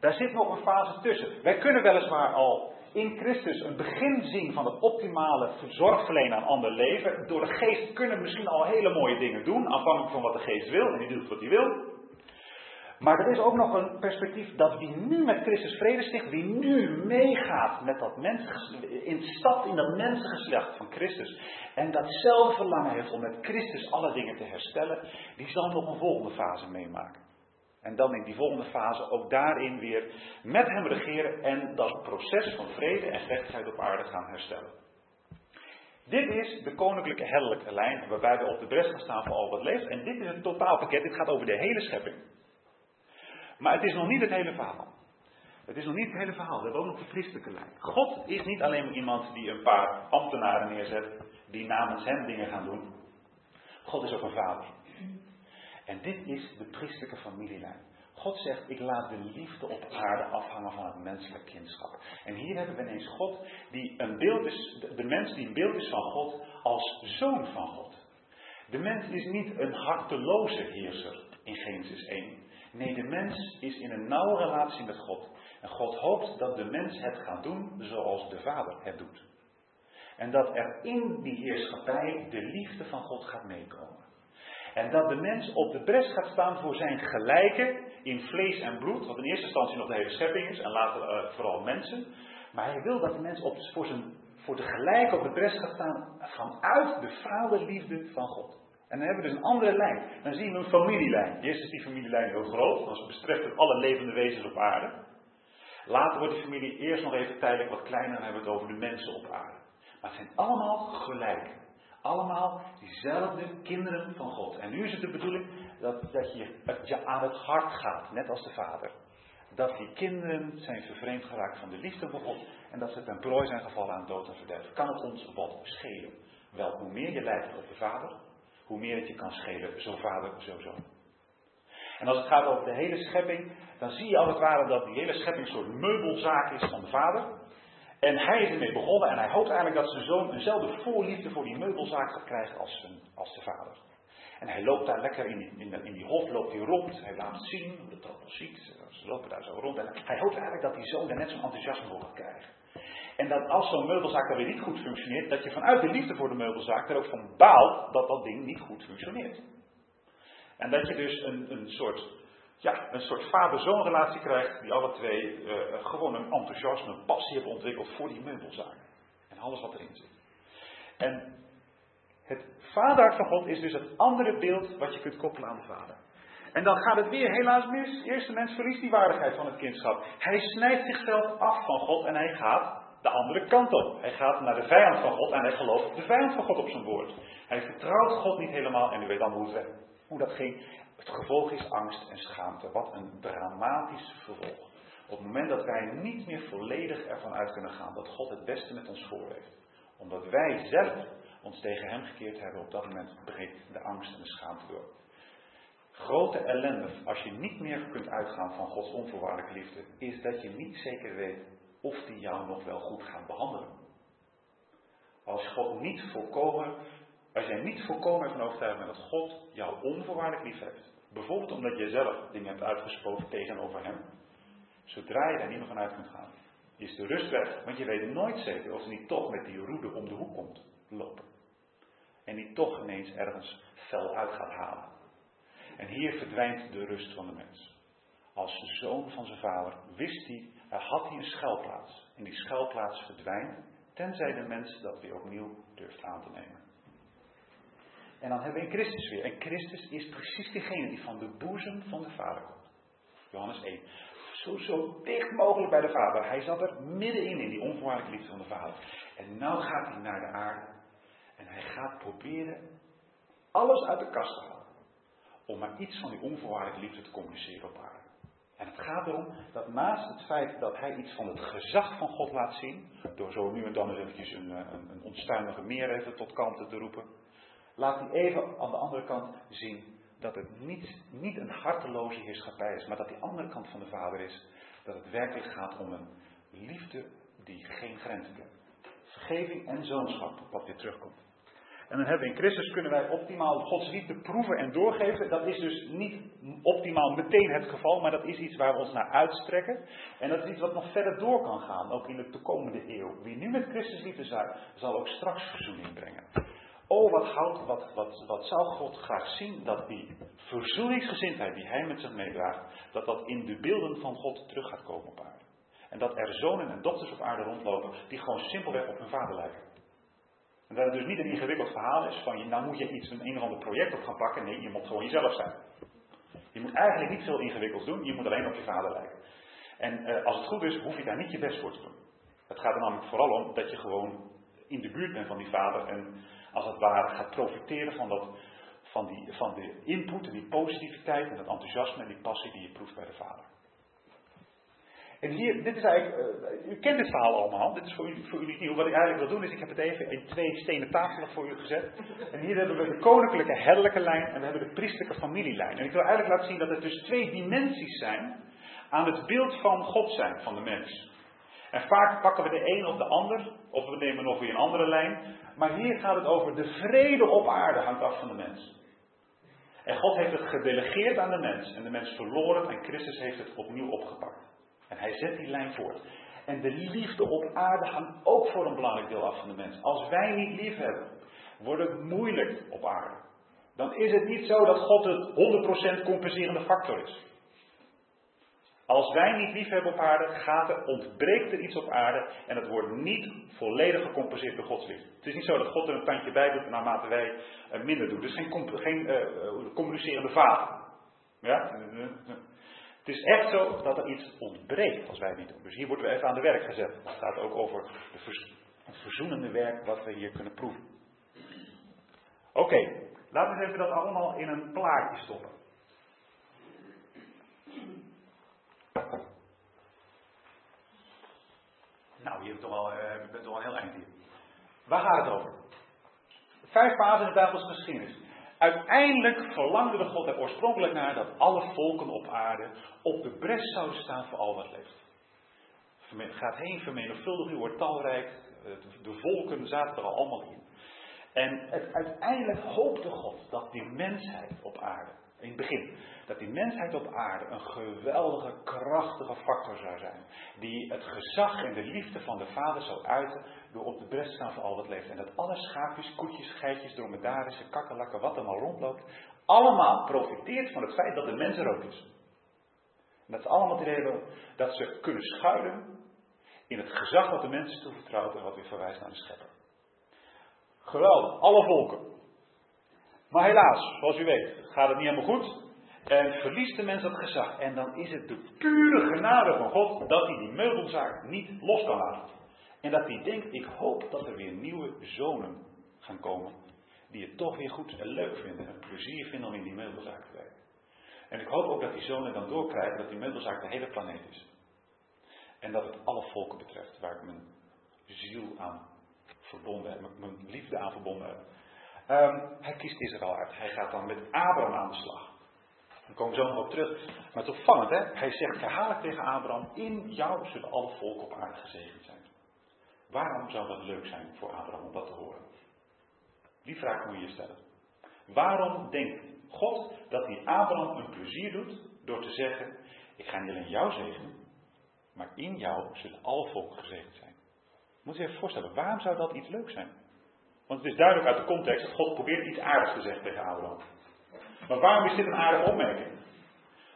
[SPEAKER 1] Daar zit nog een fase tussen. Wij kunnen weliswaar al in Christus een begin zien van het optimale zorgverlenen aan ander leven. Door de geest kunnen we misschien al hele mooie dingen doen, afhankelijk van wat de geest wil, en die doet wat hij wil. Maar er is ook nog een perspectief dat wie nu met Christus vrede sticht, wie nu meegaat met dat instapt in dat mensengeslacht van Christus en datzelfde verlangen heeft om met Christus alle dingen te herstellen, die zal nog een volgende fase meemaken. En dan in die volgende fase ook daarin weer met hem regeren en dat proces van vrede en gerechtigheid op aarde gaan herstellen. Dit is de koninklijke herderlijke lijn waarbij we op de bres gaan staan voor al wat leeft. En dit is het totaalpakket. Dit gaat over de hele schepping. Maar het is nog niet het hele verhaal. Het is nog niet het hele verhaal. We hebben ook nog een christelijke lijn. God is niet alleen iemand die een paar ambtenaren neerzet die namens hem dingen gaan doen. God is ook een vader. En dit is de christelijke familielijn. God zegt, ik laat de liefde op aarde afhangen van het menselijk kindschap. En hier hebben we ineens God, die een beeld is, de mens die een beeld is van God, als zoon van God. De mens is niet een harteloze heerser in Genesis 1. Nee, de mens is in een nauwe relatie met God. En God hoopt dat de mens het gaat doen zoals de Vader het doet. En dat er in die heerschappij de liefde van God gaat meekomen. En dat de mens op de bres gaat staan voor zijn gelijke in vlees en bloed, wat in eerste instantie nog de hele schepping is, en later uh, vooral mensen. Maar hij wil dat de mens op, voor, zijn, voor de gelijke op de bres gaat staan vanuit de vaderliefde van God. En dan hebben we dus een andere lijn. Dan zien we een familielijn. Is die familielijn heel groot, want ze betreft het alle levende wezens op aarde. Later wordt die familie eerst nog even tijdelijk wat kleiner en hebben we het over de mensen op aarde. Maar het zijn allemaal gelijk. Allemaal diezelfde kinderen van God. En nu is het de bedoeling dat, dat je, je aan het hart gaat, net als de vader. Dat die kinderen zijn vervreemd geraakt van de liefde van God. En dat ze ten prooi zijn gevallen aan dood en verderf. Kan het ons wat schelen? Wel, hoe meer je lijkt op de vader, hoe meer het je kan schelen, zo vader, zo zoon. En als het gaat over de hele schepping, dan zie je als het ware dat die hele schepping een soort meubelzaak is van de vader. En hij is ermee begonnen en hij hoopt eigenlijk dat zijn zoon eenzelfde voorliefde voor die meubelzaak krijgen als, zijn, als de vader. En hij loopt daar lekker in in, in die hof, loopt hij rond, hij laat zien hoe de troppel ziet. Ze lopen daar zo rond en hij hoopt eigenlijk dat die zoon daar net zo'n enthousiasme voor gaat krijgen. En dat als zo'n meubelzaak dan weer niet goed functioneert, dat je vanuit de liefde voor de meubelzaak er ook van baalt dat dat ding niet goed functioneert. En dat je dus een, een soort, ja, een soort vader-zoon relatie krijgt, die alle twee uh, gewoon een enthousiasme, een passie hebben ontwikkeld voor die meubelzaak. En alles wat erin zit. En het vaderhart van God is dus het andere beeld wat je kunt koppelen aan de vader. En dan gaat het weer helaas mis. Eerste mens verliest die waardigheid van het kindschap. Hij snijdt zichzelf af van God en hij gaat de andere kant op. Hij gaat naar de vijand van God en hij gelooft de vijand van God op zijn woord. Hij vertrouwt God niet helemaal en u weet dan hoe, hoe dat ging. Het gevolg is angst en schaamte. Wat een dramatisch vervolg. Op het moment dat wij niet meer volledig ervan uit kunnen gaan dat God het beste met ons voor heeft. Omdat wij zelf ons tegen hem gekeerd hebben, op dat moment breekt de angst en de schaamte door. Grote ellende, als je niet meer kunt uitgaan van Gods onvoorwaardelijke liefde, is dat je niet zeker weet of die jou nog wel goed gaat behandelen. Als God niet volkomen, als jij niet volkomen ervan overtuigd dat God jou onvoorwaardelijk lief bijvoorbeeld omdat je zelf dingen hebt uitgesproken tegenover hem, zodra je daar niet meer van uit kunt gaan, is de rust weg, want je weet nooit zeker of hij niet toch met die roede om de hoek komt lopen. En die toch ineens ergens fel uit gaat halen. En hier verdwijnt de rust van de mens. Als zoon van zijn vader wist hij had hij een schuilplaats. En die schuilplaats verdwijnt, tenzij de mens dat weer opnieuw durft aan te nemen. En dan hebben we Christus weer. En Christus is precies degene die van de boezem van de Vader komt. Johannes 1. Zo, zo dicht mogelijk bij de Vader. Hij zat er middenin, in die onvoorwaardelijke liefde van de Vader. En nu gaat hij naar de aarde. En hij gaat proberen alles uit de kast te halen. Om maar iets van die onvoorwaardelijke liefde te communiceren op aarde. En het gaat erom dat naast het feit dat hij iets van het gezag van God laat zien, door zo nu en dan eens eventjes een, eh, een, een onstuimige meer even tot kanten te roepen, laat hij even aan de andere kant zien dat het niet, niet een harteloze heerschappij is, maar dat die andere kant van de Vader is, dat het werkelijk gaat om een liefde die geen grenzen kent. Vergeving en zoonschap, wat weer terugkomt. En dan hebben we in Christus kunnen wij optimaal Gods liefde proeven en doorgeven. Dat is dus niet optimaal meteen het geval, maar dat is iets waar we ons naar uitstrekken. En dat is iets wat nog verder door kan gaan, ook in de toekomende eeuw. Wie nu met Christus liefde zijn, zal ook straks verzoening brengen. Oh, wat, wat, wat, wat zou God graag zien dat die verzoeningsgezindheid die hij met zich meedraagt, dat dat in de beelden van God terug gaat komen op aarde. En dat er zonen en dochters op aarde rondlopen die gewoon simpelweg op hun vader lijken. En dat het dus niet een ingewikkeld verhaal is van, nou moet je iets, een een of ander project op gaan pakken. Nee, je moet gewoon jezelf zijn. Je moet eigenlijk niet veel ingewikkelds doen, je moet alleen op je vader lijken. En uh, als het goed is, hoef je daar niet je best voor te doen. Het gaat er namelijk vooral om dat je gewoon in de buurt bent van die vader en als het ware gaat profiteren van, dat, van, die, van de input en die positiviteit en dat enthousiasme en die passie die je proeft bij de vader. En hier, dit is eigenlijk, uh, u kent dit verhaal allemaal, dit is voor u, voor u niet nieuw. Wat ik eigenlijk wil doen is, ik heb het even in twee stenen tafelen voor u gezet. En hier hebben we de koninklijke herderlijke lijn en we hebben de priestelijke familielijn. En ik wil eigenlijk laten zien dat er dus twee dimensies zijn aan het beeld van God zijn, van de mens. En vaak pakken we de een of de ander, of we nemen nog weer een andere lijn. Maar hier gaat het over de vrede op aarde hangt af van de mens. En God heeft het gedelegeerd aan de mens. En de mens verloor het en Christus heeft het opnieuw opgepakt. En hij zet die lijn voort. En de liefde op aarde hangt ook voor een belangrijk deel af van de mens. Als wij niet lief hebben, wordt het moeilijk op aarde. Dan is het niet zo dat God het 100% compenserende factor is. Als wij niet lief hebben op aarde, gaat er, ontbreekt er iets op aarde en het wordt niet volledig gecompenseerd door Gods liefde. Het is niet zo dat God er een tandje bij doet naarmate wij minder doen. Dus geen, geen uh, communicerende vader. Ja? Het is echt zo dat er iets ontbreekt als wij het niet doen. Dus hier worden we even aan de werk gezet. Het gaat ook over het verzoenende werk wat we hier kunnen proeven. Oké, laten we even dat allemaal in een plaatje stoppen. Nou, je bent toch al, uh, bent toch al heel eind hier. Waar gaat het over? Vijf fasen in de Bijbelse geschiedenis. Uiteindelijk verlangde de God er oorspronkelijk naar dat alle volken op aarde op de bres zouden staan voor al wat leeft. Gaat heen, vermenigvuldig u, wordt talrijk. De volken zaten er al allemaal in. En het, uiteindelijk hoopte God dat die mensheid op aarde in het begin. Dat die mensheid op aarde een geweldige, krachtige factor zou zijn. Die het gezag en de liefde van de Vader zou uiten door op de bres te staan voor al wat leeft. En dat alle schaapjes, koetjes, geitjes, dromedarissen, kakkerlakken, wat er maar rondloopt, allemaal profiteert van het feit dat de mens er ook is. En dat ze allemaal het hebben dat ze kunnen schuilen in het gezag dat de mensen toevertrouwt en wat weer verwijst naar de schepper. Geweldig, alle volken. Maar helaas, zoals u weet, gaat het niet helemaal goed. En verliest de mens dat gezag. En dan is het de pure genade van God dat hij die meubelzaak niet los kan laten. En dat hij denkt, ik hoop dat er weer nieuwe zonen gaan komen. Die het toch weer goed en leuk vinden. En plezier vinden om in die meubelzaak te werken. En ik hoop ook dat die zonen dan doorkrijgen dat die meubelzaak de hele planeet is. En dat het alle volken betreft waar ik mijn ziel aan verbonden heb, mijn liefde aan verbonden heb. Um, hij kiest Israël uit. Hij gaat dan met Abraham aan de slag. Daar komen we zo nog op terug. Maar is opvallend, hè? Hij zegt herhaaldelijk tegen Abraham: In jou zullen alle volken op aarde gezegend zijn. Waarom zou dat leuk zijn voor Abraham om dat te horen? Die vraag moet je je stellen. Waarom denkt God dat hij Abraham een plezier doet door te zeggen: Ik ga niet alleen jou zegenen, maar in jou zullen alle volken gezegend zijn? Moet je je even voorstellen, waarom zou dat iets leuk zijn? Want het is duidelijk uit de context dat God probeert iets aardigs te zeggen tegen Abraham. Maar waarom is dit een aardige opmerking?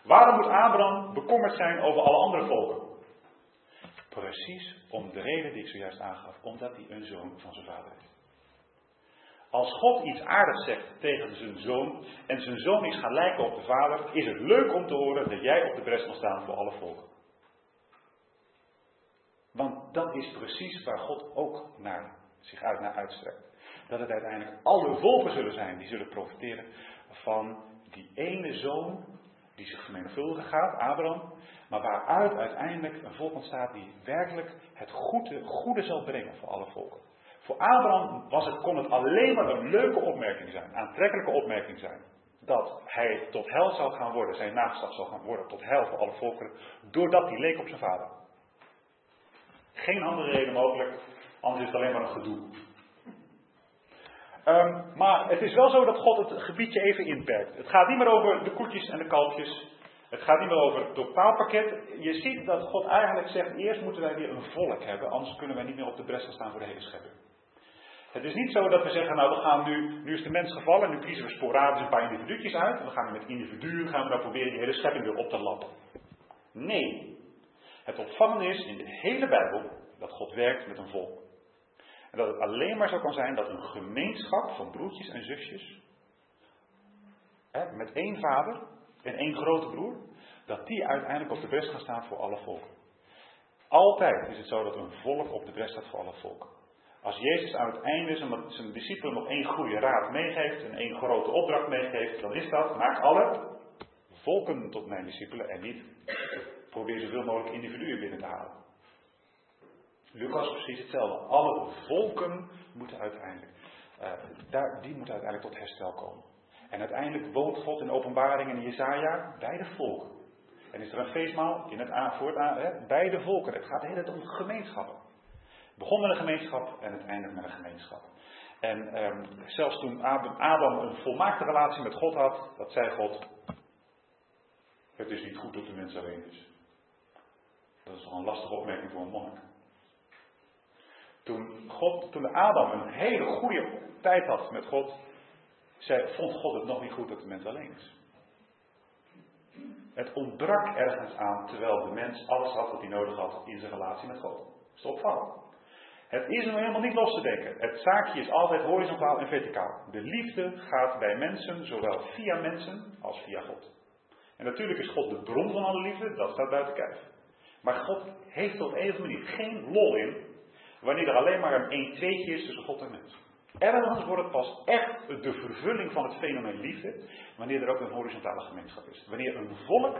[SPEAKER 1] Waarom moet Abraham bekommerd zijn over alle andere volken? Precies om de reden die ik zojuist aangaf, omdat hij een zoon van zijn vader is. Als God iets aardigs zegt tegen zijn zoon en zijn zoon is gaan lijken op de vader, is het leuk om te horen dat jij op de bres mag staan voor alle volken. Want dat is precies waar God ook naar, zich uit naar uitstrekt dat het uiteindelijk alle volken zullen zijn die zullen profiteren van die ene zoon die zich vermenigvuldigen gaat, Abraham, maar waaruit uiteindelijk een volk ontstaat die werkelijk het goede, goede zal brengen voor alle volken. Voor Abraham was het, kon het alleen maar een leuke opmerking zijn, aantrekkelijke opmerking zijn. dat hij tot hel zou gaan worden, zijn nageslacht zou gaan worden tot hel voor alle volkeren, doordat hij leek op zijn vader. Geen andere reden mogelijk, anders is het alleen maar een gedoe. Um, maar het is wel zo dat God het gebiedje even inperkt. Het gaat niet meer over de koetjes en de kalfjes. Het gaat niet meer over het totaalpakket. Je ziet dat God eigenlijk zegt, eerst moeten wij weer een volk hebben, anders kunnen wij niet meer op de bres staan voor de hele schepping. Het is niet zo dat we zeggen, nou we gaan nu, nu is de mens gevallen, nu kiezen we sporadisch een paar individuutjes uit. En we gaan met individuen, gaan we dan proberen die hele schepping weer op te lappen. Nee. Het opvallende is in de hele Bijbel dat God werkt met een volk. En dat het alleen maar zo kan zijn dat een gemeenschap van broertjes en zusjes, hè, met één vader en één grote broer, dat die uiteindelijk op de bres gaan staan voor alle volken. Altijd is het zo dat een volk op de bres staat voor alle volken. Als Jezus aan het einde zijn, zijn discipelen nog één goede raad meegeeft en één grote opdracht meegeeft, dan is dat, maak alle volken tot mijn discipelen en niet probeer zoveel mogelijk individuen binnen te halen. Lucas precies hetzelfde. Alle volken moeten uiteindelijk, uh, daar, die moeten uiteindelijk tot herstel komen. En uiteindelijk woont God in openbaring in Jezaja bij de volken. En is er een feestmaal in het aan, voor aan, hè, bij de volken. Het gaat de hele tijd om gemeenschappen. Het begon met een gemeenschap en het eindigt met een gemeenschap. En um, zelfs toen Adam een volmaakte relatie met God had, dat zei God, het is niet goed dat de mens alleen is. Dat is toch een lastige opmerking voor een monnik. Toen, God, toen Adam een hele goede tijd had met God, zei, vond God het nog niet goed dat de mens alleen is. Het ontbrak ergens aan, terwijl de mens alles had wat hij nodig had in zijn relatie met God. Stop van. Het is nu helemaal niet los te denken. Het zaakje is altijd horizontaal en verticaal. De liefde gaat bij mensen, zowel via mensen als via God. En natuurlijk is God de bron van alle liefde, dat staat buiten kijf. Maar God heeft op een of andere manier geen lol in wanneer er alleen maar een 1 2 is tussen God en mens. Ergens wordt het pas echt de vervulling van het fenomeen liefde, wanneer er ook een horizontale gemeenschap is. Wanneer een volk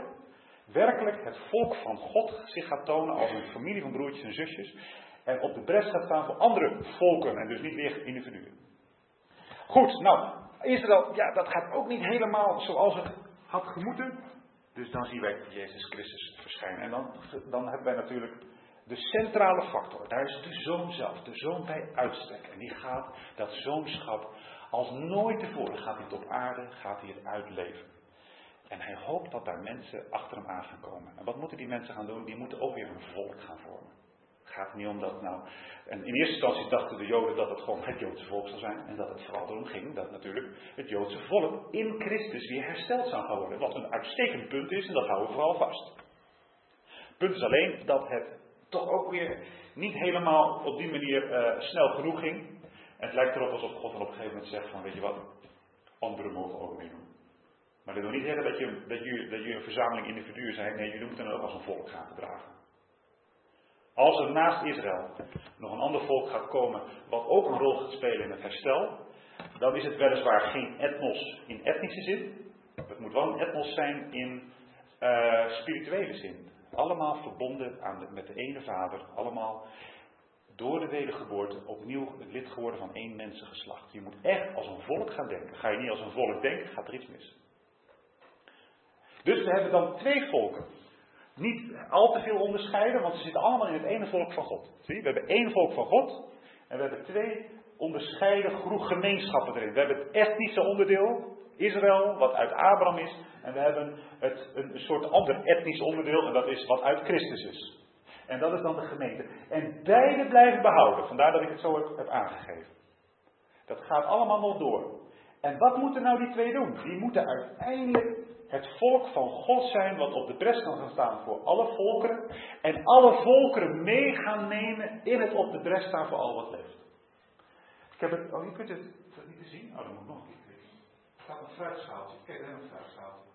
[SPEAKER 1] werkelijk het volk van God zich gaat tonen als een familie van broertjes en zusjes, en op de bres gaat staan voor andere volken en dus niet weer individuen. Goed, nou, Israël, ja, dat gaat ook niet helemaal zoals het had gemoeten. Dus dan zien wij Jezus Christus verschijnen. En dan, dan hebben wij natuurlijk de centrale factor. Daar is de zoon zelf, de zoon bij uitstek. En die gaat dat zoonschap als nooit tevoren gaat hij tot aarde, gaat hij het uitleven. En hij hoopt dat daar mensen achter hem aan gaan komen. En wat moeten die mensen gaan doen? Die moeten ook weer een volk gaan vormen. Het gaat niet om dat nou. En in eerste instantie dachten de Joden dat het gewoon het Joodse volk zou zijn. En dat het vooral erom ging dat natuurlijk het Joodse volk in Christus weer hersteld zou gaan worden. Wat een uitstekend punt is en dat houden we vooral vast. Het punt is alleen dat het toch ook weer niet helemaal op die manier uh, snel genoeg ging. En het lijkt erop alsof God dan op een gegeven moment zegt van weet je wat, anderen mogen ook meedoen. Maar dat wil niet zeggen dat je, dat, je, dat je een verzameling individuen zijn. Nee, jullie moeten het ook als een volk gaan gedragen. Als er naast Israël nog een ander volk gaat komen, wat ook een rol gaat spelen in het herstel, dan is het weliswaar geen etnos in etnische zin. Het moet wel een etnos zijn in uh, spirituele zin. Allemaal verbonden aan met de ene vader, allemaal door de wedergeboorte opnieuw lid geworden van één mensengeslacht. Je moet echt als een volk gaan denken. Ga je niet als een volk denken, gaat er iets mis. Dus we hebben dan twee volken niet al te veel onderscheiden, want ze zitten allemaal in het ene volk van God. Zie, we hebben één volk van God en we hebben twee onderscheiden groep gemeenschappen erin. We hebben het etnische onderdeel, Israël, wat uit Abraham is, en we hebben het, een soort ander etnisch onderdeel, en dat is wat uit Christus is. En dat is dan de gemeente. En beide blijven behouden, vandaar dat ik het zo heb, aangegeven. Dat gaat allemaal nog door. En wat moeten nou die twee doen? Die moeten uiteindelijk het volk van God zijn wat op de bres kan gaan staan voor alle volkeren. En alle volkeren mee gaan nemen in het op de bres staan voor al wat leeft. Ik heb het, oh je kunt het, het niet te zien? Oh, dat moet nog een keer. Er staat een fruitschaaltje. Kijk, daar een fruitschaaltje.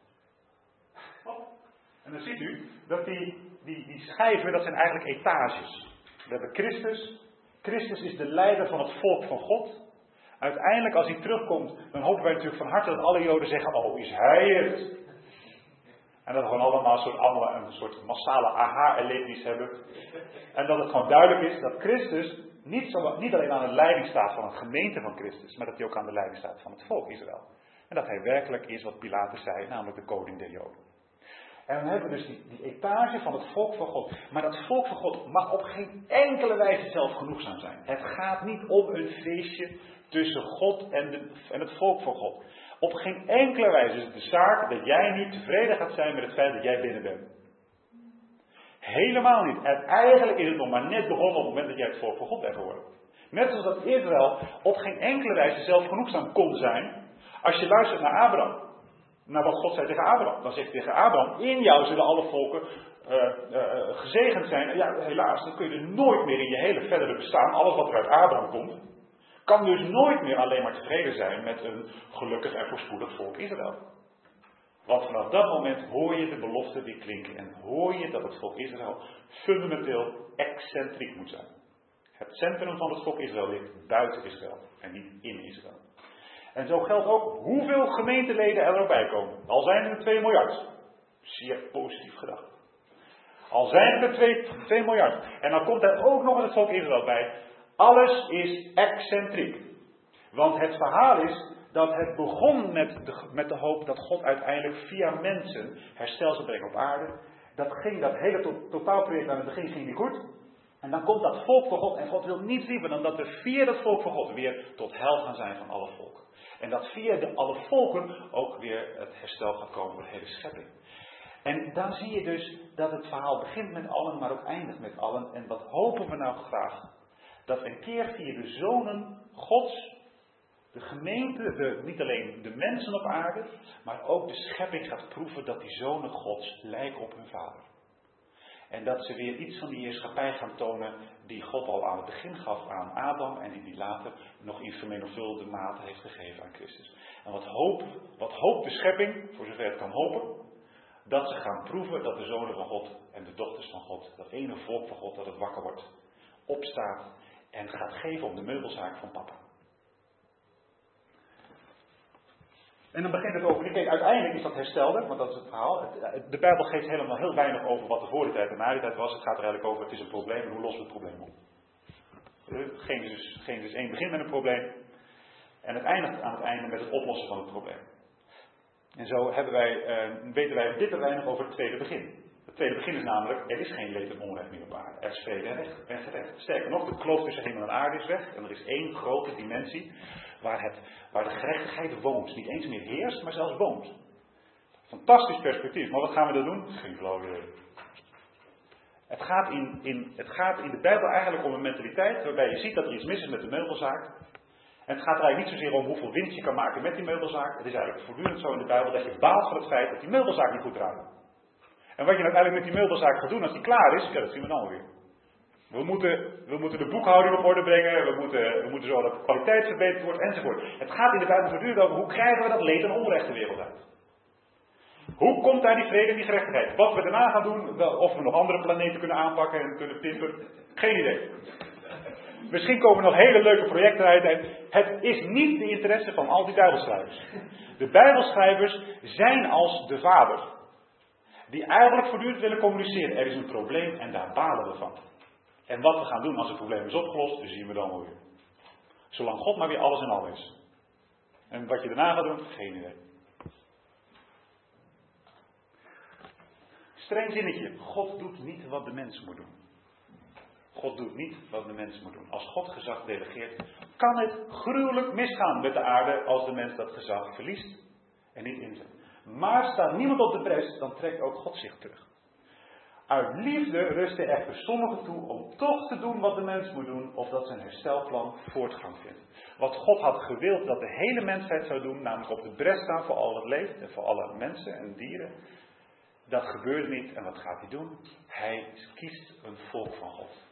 [SPEAKER 1] En dan ziet u dat die, die, die schijven, dat zijn eigenlijk etages. We hebben Christus. Christus is de leider van het volk van God. Uiteindelijk, als hij terugkomt, dan hopen wij natuurlijk van harte dat alle Joden zeggen: Oh, is hij het? En dat we gewoon allemaal soort, allemaal een soort massale aha-erlevenis hebben. En dat het gewoon duidelijk is dat Christus niet, zo, niet alleen aan de leiding staat van een gemeente van Christus, maar dat hij ook aan de leiding staat van het volk Israël. En dat hij werkelijk is wat Pilatus zei, namelijk de koning der Joden. En dan hebben we dus die, etage van het volk van God. Maar dat volk van God mag op geen enkele wijze zelfgenoegzaam zijn. Het gaat niet om een feestje tussen God en, de, en het volk van God. Op geen enkele wijze is het de zaak dat jij niet tevreden gaat zijn met het feit dat jij binnen bent. Helemaal niet. En eigenlijk is het nog maar net begonnen op het moment dat jij het volk van God bent geworden. Net zoals dat Israël op geen enkele wijze zelfgenoegzaam kon zijn. Als je luistert naar Abraham. Naar wat God zei tegen Abraham. Dan zegt hij tegen Abraham: In jou zullen alle volken uh, uh, gezegend zijn. Ja, helaas, dan kun je er nooit meer in je hele verdere bestaan. Alles wat er uit Abraham komt. Kan dus nooit meer alleen maar tevreden zijn met een gelukkig en voorspoedig volk Israël. Want vanaf dat moment hoor je de beloften die klinken en hoor je dat het volk Israël fundamenteel excentriek moet zijn. Het centrum van het volk Israël ligt buiten Israël en niet in Israël. En zo geldt ook hoeveel gemeenteleden er ook bij komen. Al zijn er 2 miljard. Zeer positief gedacht. Al zijn er 2, 2 miljard. En dan komt er ook nog het volk Israël bij. Alles is excentriek. Want het verhaal is dat het begon met de, met de hoop dat God uiteindelijk via mensen herstel zou brengen op aarde. Dat, ging, dat hele to, totaalproject aan het begin ging niet goed. En dan komt dat volk van God. En God wil niets liever dan dat er via dat volk van God weer tot hel gaan zijn van alle volken. En dat via de alle volken ook weer het herstel gaat komen voor de hele schepping. En dan zie je dus dat het verhaal begint met allen, maar ook eindigt met allen. En wat hopen we nou graag? Dat een keer via de zonen Gods de gemeente, de, niet alleen de mensen op aarde, maar ook de schepping gaat proeven dat die zonen Gods lijken op hun vader. En dat ze weer iets van die heerschappij gaan tonen die God al aan het begin gaf aan Adam en die die later nog in vermenigvuldigde mate heeft gegeven aan Christus. En wat hoopt, wat hoopt de schepping, voor zover het kan hopen, dat ze gaan proeven dat de zonen van God en de dochters van God, dat ene volk van God dat het wakker wordt, opstaat en gaat geven om de meubelzaak van papa. En dan begint het over, uiteindelijk is dat herstelde, want dat is het verhaal. De Bijbel geeft helemaal heel weinig over wat er voor de tijd en na die tijd was. Het gaat er eigenlijk over, het is een probleem en hoe lossen we het probleem op. Genesis, Genesis 1 begint met een probleem en het eindigt aan het einde met het oplossen van het probleem. En zo hebben wij, eh, weten wij dit weinig over het tweede begin. Het tweede begin is namelijk, er is geen leed en onrecht meer op aarde. Er is vrede en gerecht. Sterker nog, de kloof tussen hemel en aarde is weg. En er is één grote dimensie waar, het, waar de gerechtigheid woont. Niet eens meer heerst, maar zelfs woont. Fantastisch perspectief. Maar wat gaan we dan doen? Geen flauw. Het gaat, in, in, het gaat in de Bijbel eigenlijk om een mentaliteit waarbij je ziet dat er iets mis is met de meubelzaak. En het gaat er eigenlijk niet zozeer om hoeveel winst je kan maken met die meubelzaak. Het is eigenlijk voortdurend zo in de Bijbel dat je baalt van het feit dat die meubelzaak niet goed draait. En wat je uiteindelijk met die meubelzaak gaat doen als die klaar is, ja, dat zien we dan alweer. We moeten, we moeten de boekhouding op orde brengen, we moeten, we moeten zorgen dat de kwaliteit verbeterd wordt, enzovoort. Het gaat in de Bijbel voortdurend over hoe krijgen we dat leed en onrecht de wereld uit. Hoe komt daar die vrede en die gerechtigheid? Wat we daarna gaan doen, of we nog andere planeten kunnen aanpakken en kunnen pimpen, geen idee. Misschien komen nog hele leuke projecten uit het is niet de interesse van al die Bijbelschrijvers. De Bijbelschrijvers zijn als de vader, die eigenlijk voortdurend willen communiceren. Er is een probleem en daar balen we van. En wat we gaan doen als het probleem is opgelost, zien we dan weer. Zolang God maar weer alles in al is. En wat je daarna gaat doen, geen idee. Streng zinnetje. God doet niet wat de mens moet doen. God doet niet wat de mens moet doen. Als God gezag delegeert, kan het gruwelijk misgaan met de aarde als de mens dat gezag verliest en niet inzet. Maar staat niemand op de bres, dan trekt ook God zich terug. Uit liefde rusten echter sommigen toe om toch te doen wat de mens moet doen, of dat zijn herstelplan voortgang vindt. Wat God had gewild dat de hele mensheid zou doen, namelijk op de bres staan voor al wat leeft en voor alle mensen en dieren, dat gebeurt niet. En wat gaat hij doen? Hij kiest een volk van God.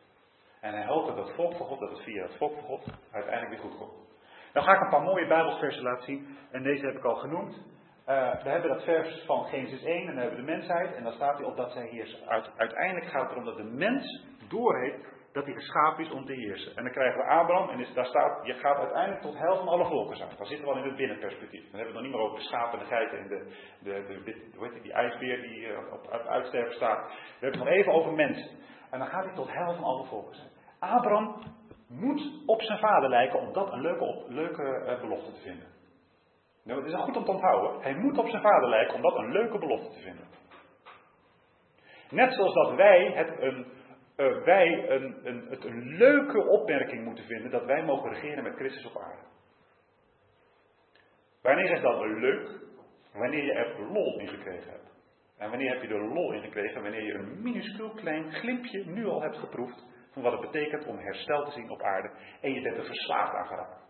[SPEAKER 1] En hij hoopt dat het volk van God, dat het via het volk van God uiteindelijk weer goed komt. Nou ga ik een paar mooie Bijbelsversen laten zien. En deze heb ik al genoemd. Uh, we hebben dat vers van Genesis 1 en dan hebben we de mensheid. En dan staat hij op dat zij heersen. uiteindelijk gaat het erom dat de mens doorheeft dat hij geschapen is om te heersen. En dan krijgen we Abraham en is, daar staat, je gaat uiteindelijk tot hel van alle volken zijn. Dan zitten we al in het binnenperspectief. Dan hebben we het nog niet meer over de schapen, de geiten en de, de, de, hoe heet die, ijsbeer die uh, op uitsterven staat. We hebben het nog even over mensen. En dan gaat hij tot hel van alle volken zijn. Abraham moet op zijn vader lijken om dat een leuke, leuke uh, belofte te vinden. Nou, het is goed om te onthouden. Hij moet op zijn vader lijken om dat een leuke belofte te vinden. Net zoals dat wij het een, uh, wij een, een, het een leuke opmerking moeten vinden dat wij mogen regeren met Christus op aarde. Wanneer is dat leuk? Wanneer je er lol in gekregen hebt. En wanneer heb je er lol in gekregen? Wanneer je een minuscuul klein glimpje nu al hebt geproefd van wat het betekent om herstel te zien op aarde en je bent er verslaafd aan geraakt.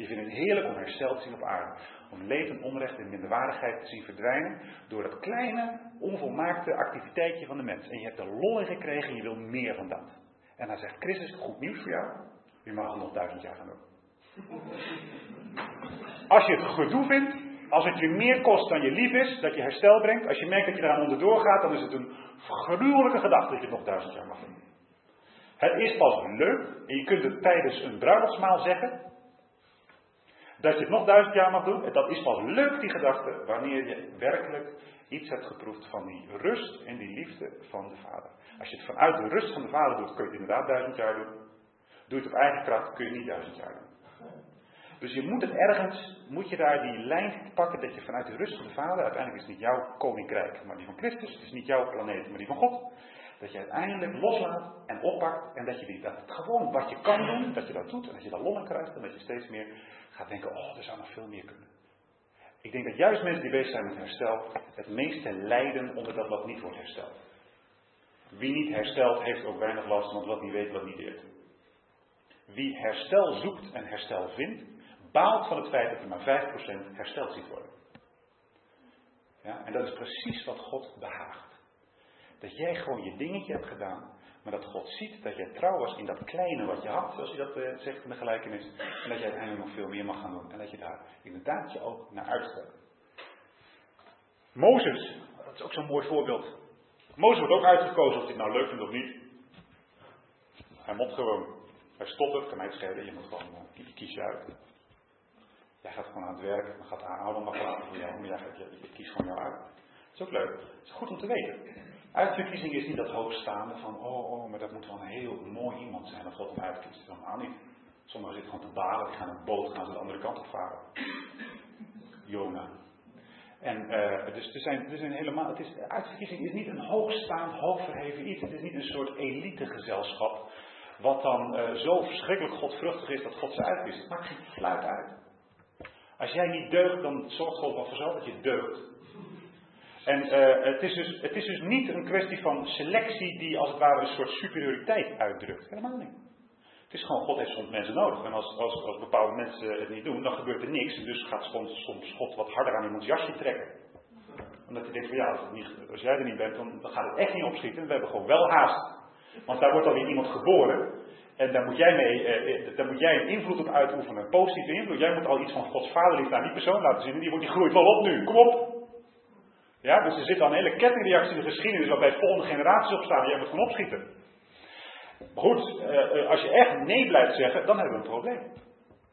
[SPEAKER 1] Je vindt het heerlijk om herstel te zien op aarde. Om leed en onrecht en minderwaardigheid te zien verdwijnen door dat kleine, onvolmaakte activiteitje van de mens. En je hebt er lol in gekregen en je wil meer van dat. En dan zegt Christus, goed nieuws voor jou. Je mag het nog duizend jaar gaan doen. Als je het gedoe vindt, als het je meer kost dan je lief is, dat je herstel brengt, als je merkt dat je eraan onderdoor gaat, dan is het een gruwelijke gedachte dat je het nog duizend jaar mag doen. Het is pas leuk, en je kunt het tijdens een bruiloftsmaal zeggen, dat je het nog duizend jaar mag doen. En dat is pas leuk, die gedachte, wanneer je werkelijk iets hebt geproefd van die rust en die liefde van de Vader. Als je het vanuit de rust van de Vader doet, kun je het inderdaad duizend jaar doen. Doe je het op eigen kracht, kun je niet duizend jaar doen. Dus je moet het ergens, moet je daar die lijn pakken dat je vanuit de rust van de Vader, uiteindelijk is het niet jouw koninkrijk, maar die van Christus, het is niet jouw planeet, maar die van God. Dat je uiteindelijk loslaat en oppakt en dat je die, dat gewoon wat je kan doen, dat je dat doet en dat je daar lol in krijgt en dat je steeds meer gaat denken, oh, er zou nog veel meer kunnen. Ik denk dat juist mensen die bezig zijn met herstel het meeste lijden onder dat wat niet wordt hersteld. Wie niet herstelt, heeft ook weinig last, want wat niet weet, wat niet deert. Wie herstel zoekt en herstel vindt, baalt van het feit dat er maar 5% hersteld ziet worden. Ja, en dat is precies wat God behaagt. Dat jij gewoon je dingetje hebt gedaan, maar dat God ziet dat jij trouw was in dat kleine wat je had, zoals hij dat uh, zegt in de gelijkenis. En dat jij uiteindelijk nog veel meer mag gaan doen. En dat je daar inderdaad je ook naar uitstrekt. Mozes, dat is ook zo'n mooi voorbeeld. Mozes wordt ook uitgekozen of het nou leuk vindt of niet. Hij moet gewoon. Hij stottert, kan mij het schelen, je moet gewoon, uh, je kies je uit. Jij gaat gewoon aan het werk, dan gaat mag laten voor jou, maar je, je kiest gewoon jou uit. Dat is ook leuk. Het is goed om te weten. Uitverkiezing is niet dat hoogstaande van, oh, oh, maar dat moet wel een heel mooi iemand zijn dat God hem uitkiest. Helemaal niet. Sommigen zitten gewoon te balen, die gaan een boot, gaan ze de andere kant op varen. Jona. En uh, dus er zijn, er zijn helemaal, het is, uitverkiezing is niet een hoogstaand, hoogverheven iets. Het is niet een soort elitegezelschap, wat dan uh, zo verschrikkelijk godvruchtig is dat God ze uitkiest. Het maakt geen fluit uit. Als jij niet deugt, dan zorgt God wel vanzelf dat je deugt. En uh, het, is dus, het is dus niet een kwestie van selectie die als het ware een soort superioriteit uitdrukt. Helemaal niet. Het is gewoon, God heeft soms mensen nodig. En als, als, bepaalde mensen het niet doen, dan gebeurt er niks. En dus gaat soms, soms God wat harder aan iemands jasje trekken. Omdat hij denkt van ja, als, niet, als jij er niet bent, dan, gaat het echt niet opschieten. We hebben gewoon wel haast. Want daar wordt alweer iemand geboren. En daar moet jij, mee, eh, daar moet jij een invloed op uitoefenen. Een positieve invloed. Jij moet al iets van Gods vaderliefde aan die persoon laten zien. En die, wordt, die groeit wel op nu. Kom op. Ja, dus er zit dan een hele kettingreactie in de geschiedenis waarbij volgende generaties opstaan en jij moet gewoon opschieten. Goed, eh, als je echt nee blijft zeggen, dan hebben we een probleem.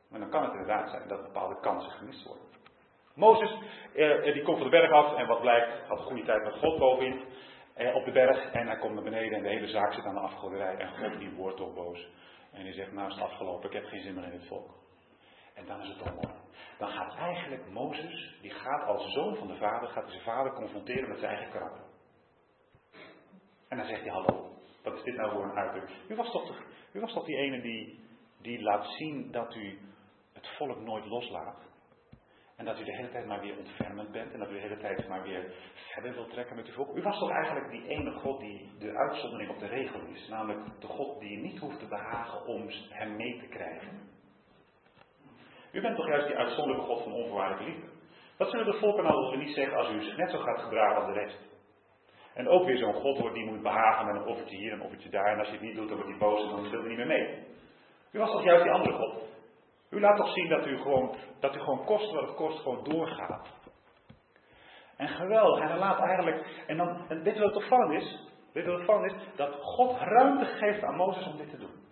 [SPEAKER 1] Maar dan kan het inderdaad zijn dat bepaalde kansen gemist worden. Mozes, eh, die komt van de berg af en wat blijkt, had een goede tijd met God bovenin eh, op de berg. En hij komt naar beneden en de hele zaak zit aan de afgoderij. En God die wordt toch boos. En die zegt, nou is het afgelopen, ik heb geen zin meer in het volk. En dan is het toch mooi. Dan gaat eigenlijk Mozes, die gaat als zoon van de vader, gaat zijn vader confronteren met zijn eigen karakter. En dan zegt hij, hallo, wat is dit nou voor een uitdrukking? U was toch, u was toch die ene die, die laat zien dat u het volk nooit loslaat? En dat u de hele tijd maar weer ontfermend bent en dat u de hele tijd maar weer verder wilt trekken met uw volk. U was toch eigenlijk die ene God die de uitzondering op de regel is. Namelijk de God die je niet hoeft te behagen om hem mee te krijgen. U bent toch juist die uitzonderlijke God van onvoorwaardelijke liefde. Dat zullen de volken al niet zeggen als u zich net zo gaat gedragen als de rest. En ook weer zo'n God wordt die moet behagen met een offertje hier en een offertje daar. En als je het niet doet, dan wordt hij boos en dan wil hij niet meer mee. U was toch juist die andere God. U laat toch zien dat u gewoon, dat u gewoon kost wat het kost, gewoon doorgaat. En geweldig. En hij laat eigenlijk. En dan, en weet je wat opvallend is? Weet wat opvallend is? Dat God ruimte geeft aan Mozes om dit te doen.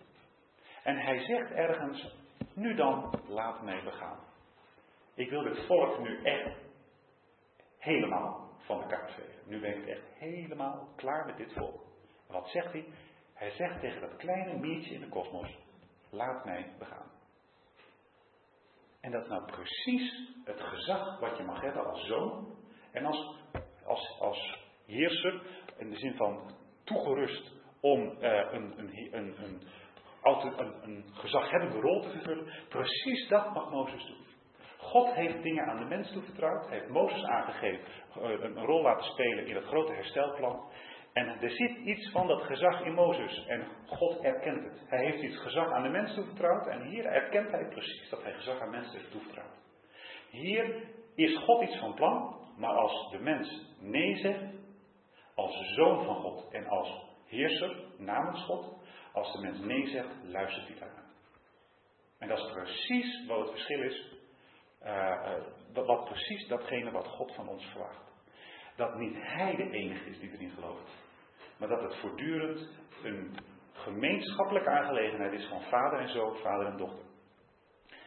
[SPEAKER 1] En hij zegt ergens: nu dan, laat mij begaan. Ik wil dit volk nu echt helemaal van de kaart vegen. Nu ben ik echt helemaal klaar met dit volk. En wat zegt hij? Hij zegt tegen dat kleine miertje in de kosmos: laat mij begaan. En dat is nou precies het gezag wat je mag hebben als zoon en als, als, als heerser, in de zin van toegerust om uh, een, een, een, een, een, een gezaghebbende rol te vervullen. Precies dat mag Mozes doen. God heeft dingen aan de mens toevertrouwd, heeft Mozes aangegeven uh, een rol laten spelen in het grote herstelplan. En er zit iets van dat gezag in Mozes en God erkent het. Hij heeft iets gezag aan de mens toevertrouwd en hier erkent hij precies dat hij gezag aan mensen heeft toevertrouwd. Hier is God iets van plan, maar als de mens nee zegt, als zoon van God en als heerser namens God, als de mens nee zegt, luistert hij daarnaar. En dat is precies wat het verschil is, uh, wat precies datgene wat God van ons verwacht. Dat niet hij de enige is die erin gelooft, maar dat het voortdurend een gemeenschappelijke aangelegenheid is van vader en zoon, vader en dochter.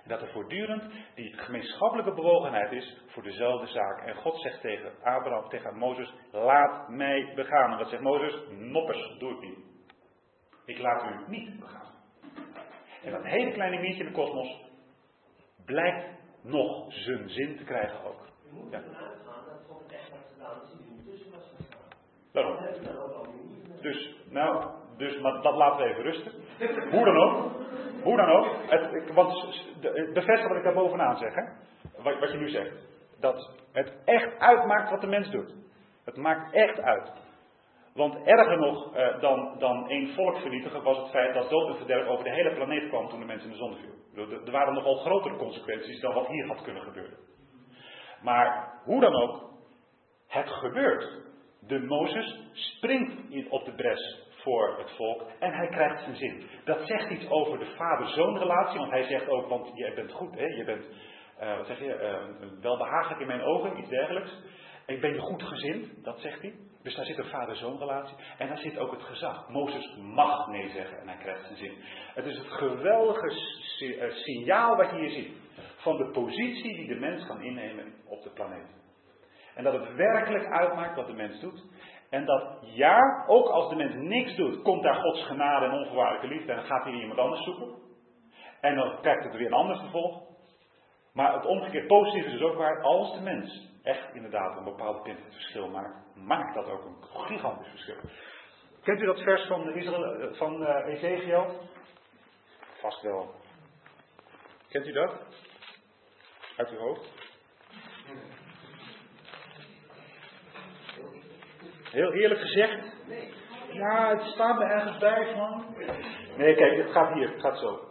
[SPEAKER 1] En dat er voortdurend die gemeenschappelijke bewogenheid is voor dezelfde zaak. En God zegt tegen Abraham, tegen Mozes, laat mij begaan. En wat zegt Mozes? Noppers, doe het niet. Ik laat u niet begaan. En dat hele kleine miertje in de kosmos blijkt nog zijn zin te krijgen ook.
[SPEAKER 2] Je moet ervan uitgaan dat God echt had gedaan er tussen was.
[SPEAKER 1] Daarom.
[SPEAKER 2] Al niet.
[SPEAKER 1] Dus, nou, dus, maar dat laten we even rusten. Hoe dan ook. Hoe dan ook. Het, ik, want de- bevestig wat ik daar bovenaan zeg. Hè? Wat, wat je nu zegt. Dat het echt uitmaakt wat de mens doet. Het maakt echt uit. Want erger nog eh, dan, dan één volk vernietigen was het feit dat dood en verderf over de hele planeet kwam toen de mensen in de zon viel. Er waren nogal grotere consequenties dan wat hier had kunnen gebeuren. Maar hoe dan ook, het gebeurt. De Mozes springt in- op de bres voor het volk en hij krijgt zijn zin. Dat zegt iets over de vader-zoon relatie, want hij zegt ook, want je bent goed, hè? je bent, eh, wat zeg je, welbehagelijk in mijn ogen, iets dergelijks. Ik ben je goed gezind, dat zegt hij. Dus daar zit een vader-zoon relatie. En daar zit ook het gezag. Mozes mag nee zeggen en hij krijgt zijn zin. Het is het geweldige eh, signaal wat je hier ziet. Van de positie die de mens kan innemen op de planeet. En dat het werkelijk uitmaakt wat de mens doet. En dat ja, ook als de mens niks doet, komt daar Gods genade en onvoorwaardelijke liefde. En dan gaat hij weer iemand anders zoeken. En dan krijgt het weer een ander vervolg. Maar het omgekeerd positief is dus ook waar. Als de mens echt inderdaad een bepaalde punt het verschil maakt, maakt dat ook een gigantisch verschil. Kent u dat vers van, Israël, van eh, Ezekiel? Vast wel. Kent u dat? Uit uw hoofd? Heel eerlijk gezegd. Ja, het staat er ergens bij van. Nee, kijk, het gaat hier, het gaat zo.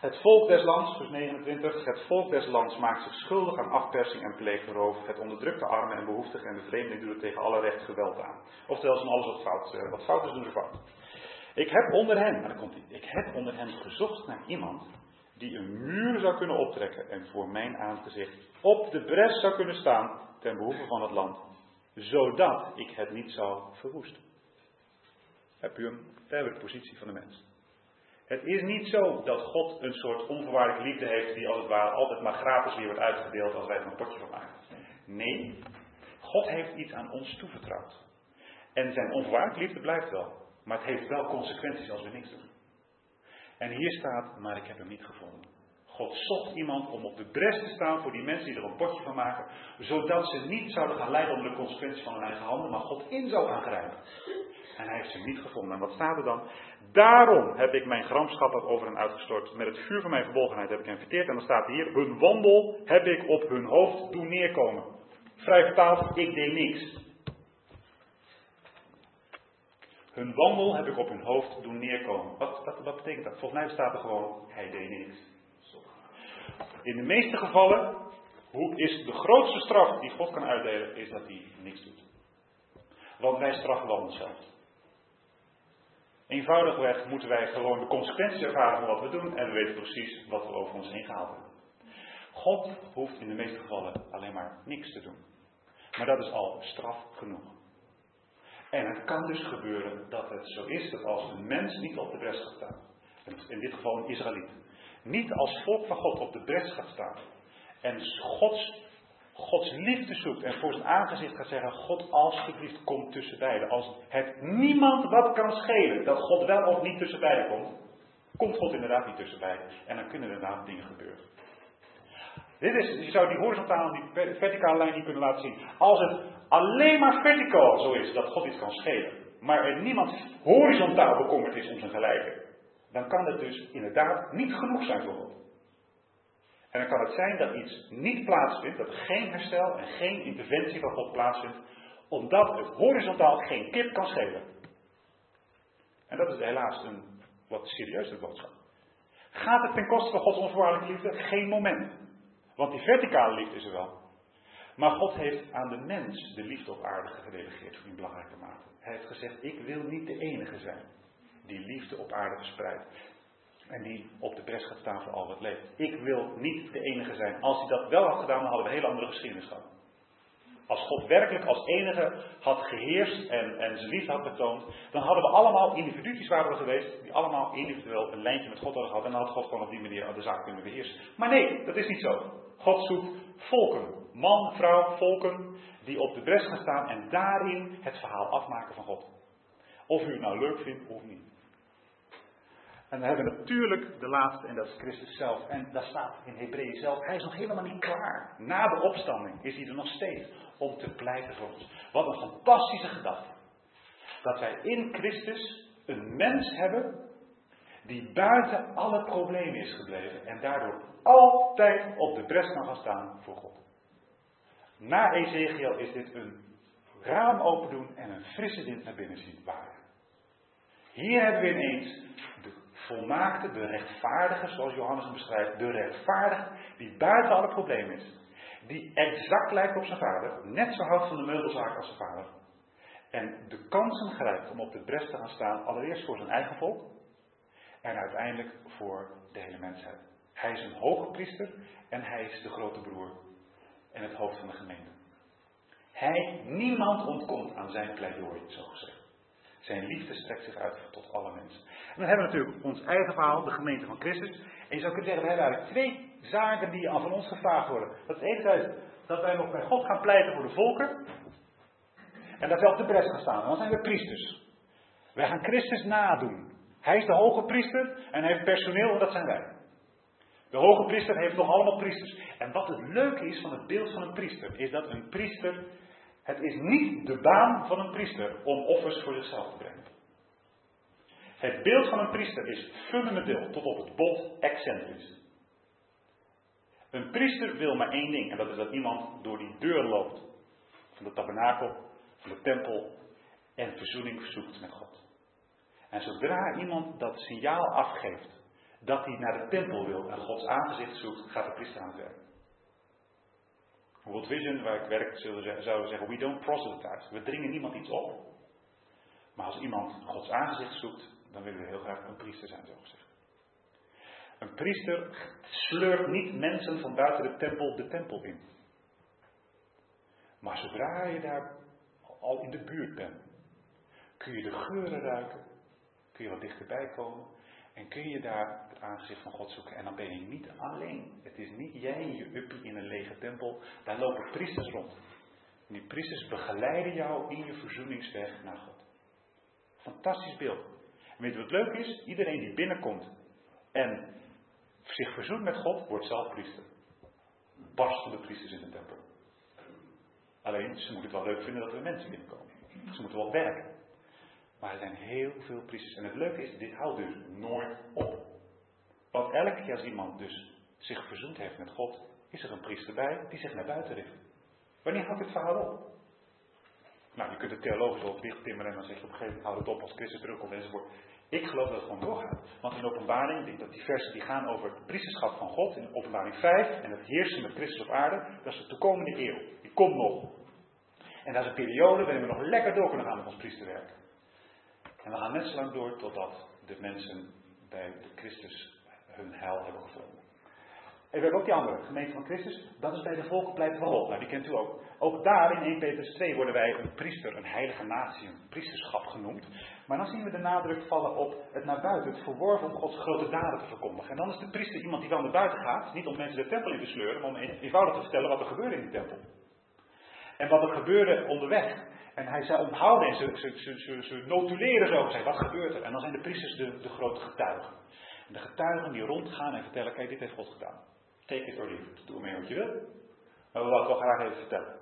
[SPEAKER 1] Het volk des lands, vers 29, het volk des lands maakt zich schuldig aan afpersing en pleegverroof. Het onderdrukt de armen en behoeftigen en de vreemdeling doet tegen alle recht geweld aan. Oftewel, ze doen alles wat fout, eh, wat fout is, doen ze fout. Ik heb onder hen, maar dan komt hij, ik heb onder hen gezocht naar iemand die een muur zou kunnen optrekken en voor mijn aangezicht op de bres zou kunnen staan ten behoeve van het land, zodat ik het niet zou verwoesten. Heb u we de positie van de mens. Het is niet zo dat God een soort onvoorwaardelijke liefde heeft die als het ware altijd maar gratis weer wordt uitgedeeld als wij er een potje van maken. Nee, God heeft iets aan ons toevertrouwd. En zijn onvoorwaardelijke liefde blijft wel, maar het heeft wel consequenties als we niks doen. En hier staat, maar ik heb hem niet gevonden. God zocht iemand om op de bres te staan voor die mensen die er een potje van maken, zodat ze niet zouden gaan lijden onder de consequenties van hun eigen handen, maar God in zou gaan grijpen. En hij heeft ze niet gevonden. En wat staat er dan? Daarom heb ik mijn gramschap over hen uitgestort. Met het vuur van mijn verbolgenheid heb ik hen verteerd. En dan staat hier, hun wandel heb ik op hun hoofd doen neerkomen. Vrij vertaald, ik deed niks. Hun wandel heb ik op hun hoofd doen neerkomen. Wat, wat, wat betekent dat? Volgens mij staat er gewoon, hij deed niks. In de meeste gevallen hoe is de grootste straf die God kan uitdelen, is dat hij niks doet. Want wij straffen wel onszelf. Eenvoudigweg moeten wij gewoon de consequenties ervaren van wat we doen en we weten precies wat we over ons heen gehaald hebben. God hoeft in de meeste gevallen alleen maar niks te doen. Maar dat is al straf genoeg. En het kan dus gebeuren dat het zo is dat als een mens niet op de bres gaat staan, in dit geval een Israëliet, niet als volk van God op de bres gaat staan en Gods, Gods liefde zoekt en voor zijn aangezicht gaat zeggen, God alsjeblieft kom tussen beiden. Als het niemand wat kan schelen dat God wel of niet tussen beiden komt, komt God inderdaad niet tussen beiden. En dan kunnen er inderdaad dingen gebeuren. Dit is, je zou die horizontale en die verticale lijn niet kunnen laten zien. Als het alleen maar verticaal zo is dat God iets kan schelen, maar er niemand horizontaal bekommerd is om zijn gelijke, dan kan het dus inderdaad niet genoeg zijn voor God. En dan kan het zijn dat iets niet plaatsvindt, dat er geen herstel en geen interventie van God plaatsvindt, omdat het horizontaal geen kip kan schelen. En dat is helaas een wat serieuze boodschap. Gaat het ten koste van Gods onvoorwaardelijke liefde? Geen moment. Want die verticale liefde is er wel. Maar God heeft aan de mens de liefde op aarde gedelegeerd in belangrijke mate. Hij heeft gezegd, ik wil niet de enige zijn die liefde op aarde verspreidt. En die op de bres gaat staan voor al wat leeft. Ik wil niet de enige zijn. Als hij dat wel had gedaan, dan hadden we een hele andere geschiedenis gehad. Als God werkelijk als enige had geheerst en, en zijn liefde had betoond, dan hadden we allemaal individuutjes waren we geweest, die allemaal individueel een lijntje met God hadden gehad. En dan had God gewoon op die manier de zaak kunnen beheersen. Maar nee, dat is niet zo. God zoekt volken, man, vrouw, volken, die op de bres gaan staan en daarin het verhaal afmaken van God. Of u het nou leuk vindt of niet. En we hebben natuurlijk de laatste, en dat is Christus zelf. En dat staat in Hebreeën zelf. Hij is nog helemaal niet klaar. Na de opstanding is hij er nog steeds om te pleiten voor ons. Wat een fantastische gedachte. Dat wij in Christus een mens hebben die buiten alle problemen is gebleven en daardoor altijd op de bres kan gaan staan voor God. Na Ezekiel is dit een raam open doen en een frisse wind naar binnen zien waaien. Hier hebben we ineens de volmaakte, de rechtvaardige, zoals Johannes hem beschrijft, de rechtvaardige die buiten alle problemen is. Die exact lijkt op zijn vader, net zo houdt van de meubelzaak als zijn vader. En de kansen grijpt om op de bres te gaan staan, allereerst voor zijn eigen volk en uiteindelijk voor de hele mensheid. Hij is een hoge priester en hij is de grote broer en het hoofd van de gemeente. Hij, niemand ontkomt aan zijn pleidooi, zo gezegd. Zijn liefde strekt zich uit tot alle mensen. En dan hebben we natuurlijk ons eigen verhaal, de gemeente van Christus. En je zou kunnen zeggen, we hebben eigenlijk twee zaken die aan van ons gevraagd worden. Dat is enerzijds dat wij nog bij God gaan pleiten voor de volken. En dat wij op de bres gaan staan. Dan zijn we priesters. Wij gaan Christus nadoen. Hij is de hoge priester en hij heeft personeel en dat zijn wij. De hoge priester heeft nog allemaal priesters. En wat het leuke is van het beeld van een priester, is dat een priester, het is niet de baan van een priester om offers voor zichzelf te brengen. Het beeld van een priester is fundamenteel tot op het bot excentrisch. Een priester wil maar één ding, en dat is dat iemand door die deur loopt van de tabernakel, van de tempel, en verzoening zoekt met God. En zodra iemand dat signaal afgeeft dat hij naar de tempel wil en Gods aangezicht zoekt, gaat de priester aan het werk. World Vision, waar ik werk, zouden we zeggen, we don't proselytize. We dringen niemand iets op. Maar als iemand Gods aangezicht zoekt, dan willen we heel graag een priester zijn, zo gezegd. Een priester sleurt niet mensen van buiten de tempel de tempel in. Maar zodra je daar al in de buurt bent, kun je de geuren ruiken, kun je wat dichterbij komen en kun je daar het aangezicht van God zoeken. En dan ben je niet alleen. Het is niet jij en je uppie in een lege tempel. Daar lopen priesters rond. En die priesters begeleiden jou in je verzoeningsweg naar God. Fantastisch beeld. En weet je wat leuk is? Iedereen die binnenkomt en zich verzoent met God, wordt zelf priester. Barstende priesters in de tempel. Alleen, ze moeten het wel leuk vinden dat er mensen binnenkomen. Ze moeten wel werken. Maar er zijn heel veel priesters. En het leuke is, dit houdt dus nooit op. Want elke keer als iemand dus zich verzoend heeft met God, is er een priester bij die zich naar buiten richt. Wanneer houdt dit verhaal op? Nou, je kunt het theologisch wel dicht timmeren en dan zeg je op een gegeven moment houdt het op als Christus terugkomt enzovoort. Ik geloof dat het gewoon doorgaat. Want in openbaring, ik denk dat die versen die gaan over het priesterschap van God, in openbaring 5, en het heersen met Christus op aarde, dat is de toekomende eeuw. Die komt nog. En dat is een periode waarin we nog lekker door kunnen gaan met ons priesterwerk. En we gaan net zo lang door totdat de mensen bij de Christus hun heil hebben gevonden. En we hebben ook die andere, gemeente van Christus. Dat is bij de volkenpleiten van God. Nou, die kent u ook. Ook daar in 1 Petrus 2 worden wij een priester, een heilige natie, een priesterschap genoemd. Maar dan zien we de nadruk vallen op het naar buiten, het verworven om Gods grote daden te verkondigen. En dan is de priester iemand die wel naar buiten gaat, niet om mensen de tempel in te sleuren, maar om eenvoudig te vertellen wat er gebeurde in de tempel. En wat er gebeurde onderweg. En hij zei onthouden en ze, ze, ze, ze, notuleren zo wat gebeurt er? En dan zijn de priesters de, de grote getuigen. En de getuigen die rondgaan en vertellen, kijk, dit heeft God gedaan. Take it or leave it. Doe ermee wat je wil. Maar we willen het wel graag even vertellen.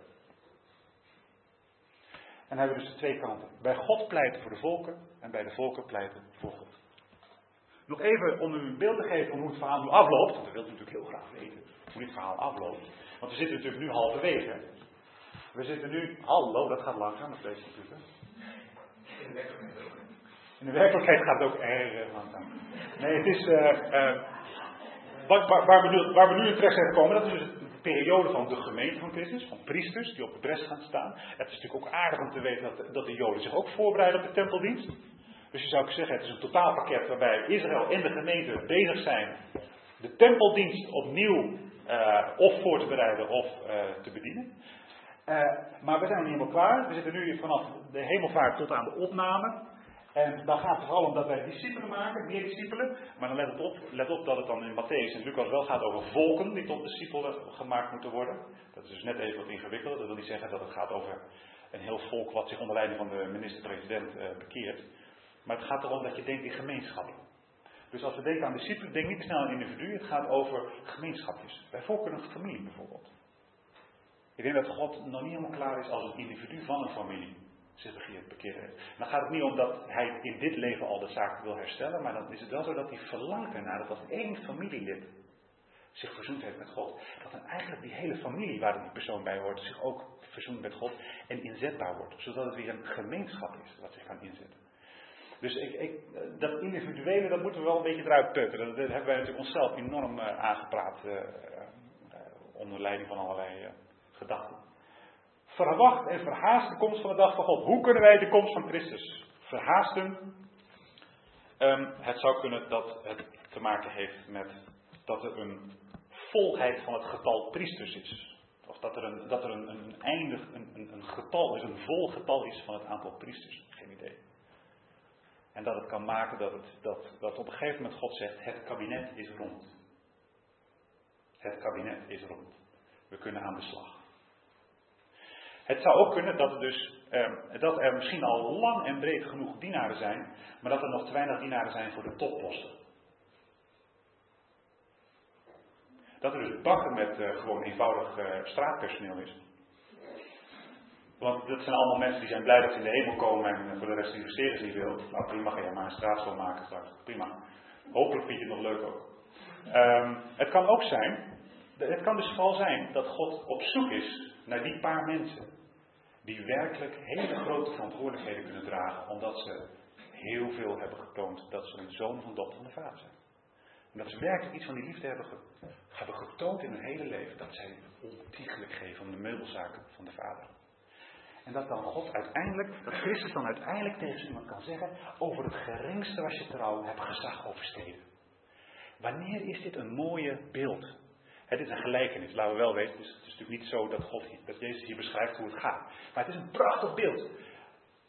[SPEAKER 1] En hebben we dus de twee kanten. Bij God pleiten voor de volken en bij de volken pleiten voor God. Nog even om u een beeld te geven van hoe het verhaal nu afloopt. Want we willen natuurlijk heel graag weten hoe dit verhaal afloopt. Want we zitten natuurlijk nu halverwege. We zitten nu, hallo, dat gaat langzaam met deze computer. In de werkelijkheid gaat het ook erg langzaam. Nee, het is. Uh, uh, wat, waar, waar, we nu, waar, we nu, in terecht zijn gekomen, dat is dus de periode van de gemeente van Christus, van priesters die op de bres gaan staan. Het is natuurlijk ook aardig om te weten dat, dat de Joden zich ook voorbereiden op de tempeldienst. Dus je zou zeggen, het is een totaalpakket waarbij Israël en de gemeente bezig zijn de tempeldienst opnieuw uh, of voor te bereiden of te bedienen. Uh, maar we zijn helemaal klaar. We zitten nu vanaf de hemelvaart tot aan de opname. En dan gaat het vooral om dat wij discipelen maken, meer discipelen. Maar dan let, op, let op dat het dan in Matthäus en Lucas wel gaat over volken die tot discipelen gemaakt moeten worden. Dat is dus net even wat ingewikkelder. Dat wil niet zeggen dat het gaat over een heel volk wat zich onder leiding van de minister-president uh, bekeert. Maar het gaat erom dat je denkt in gemeenschappen. Dus als we denken aan discipelen, denk niet snel aan individu. Het gaat over gemeenschapjes. Bij volken een familie bijvoorbeeld. Ik denk dat God nog niet helemaal klaar is als een individu van een familie zich bekeerd heeft. Dan gaat het niet om dat hij in dit leven al de zaak wil herstellen, maar dan is het wel zo dat hij verlangt ernaar dat als één familielid zich verzoend heeft met God, dat dan eigenlijk die hele familie waar die persoon bij hoort zich ook verzoent met God en inzetbaar wordt. Zodat het weer een gemeenschap is wat zich kan inzetten. Dus ik, ik, dat individuele, dat moeten we wel een beetje eruit putten. Dat, hebben wij natuurlijk onszelf enorm uh, aangepraat uh, uh, onder leiding van allerlei gedachten. Verwacht en verhaast de komst van de dag van God. Hoe kunnen wij de komst van Christus verhaasten? Um, het zou kunnen dat het te maken heeft met dat er een volheid van het getal priesters is. Of dat er een, dat er een, een eindig, een, een getal is, een vol getal is van het aantal priesters. Geen idee. En dat het kan maken dat, het, dat, dat op een gegeven moment God zegt, het kabinet is rond. Het kabinet is rond. We kunnen aan de slag. Het zou ook kunnen dat er, dus, eh, dat er misschien al lang en breed genoeg dienaren zijn, maar dat er nog te weinig dienaren zijn voor de topposten. Dat er dus bakken met uh, gewoon eenvoudig uh, straatpersoneel is. Want dat zijn allemaal mensen die zijn blij dat ze in de hemel komen en voor de rest investeren ze niet veel. Nou prima, ga je maar een straat schoonmaken straks. Prima. Hopelijk vind je het nog leuk ook. Um, het kan ook zijn, het kan dus vooral zijn dat God op zoek is naar die paar mensen die werkelijk hele grote verantwoordelijkheden kunnen dragen, omdat ze heel veel hebben getoond dat ze een zoon van dochter van de vader zijn. En dat ze werkelijk iets van die liefde hebben, hebben getoond in hun hele leven, dat zij ontiegelijk geven om de meubelzaken van de vader. En dat dan God uiteindelijk, dat Christus dan uiteindelijk tegen iemand kan zeggen, over het geringste was je trouw, heb gezag oversteden. Wanneer is dit een mooie beeld? Het is een gelijkenis, laten we wel weten. Het is, het is natuurlijk niet zo dat, God, dat Jezus hier beschrijft hoe het gaat. Maar het is een prachtig beeld.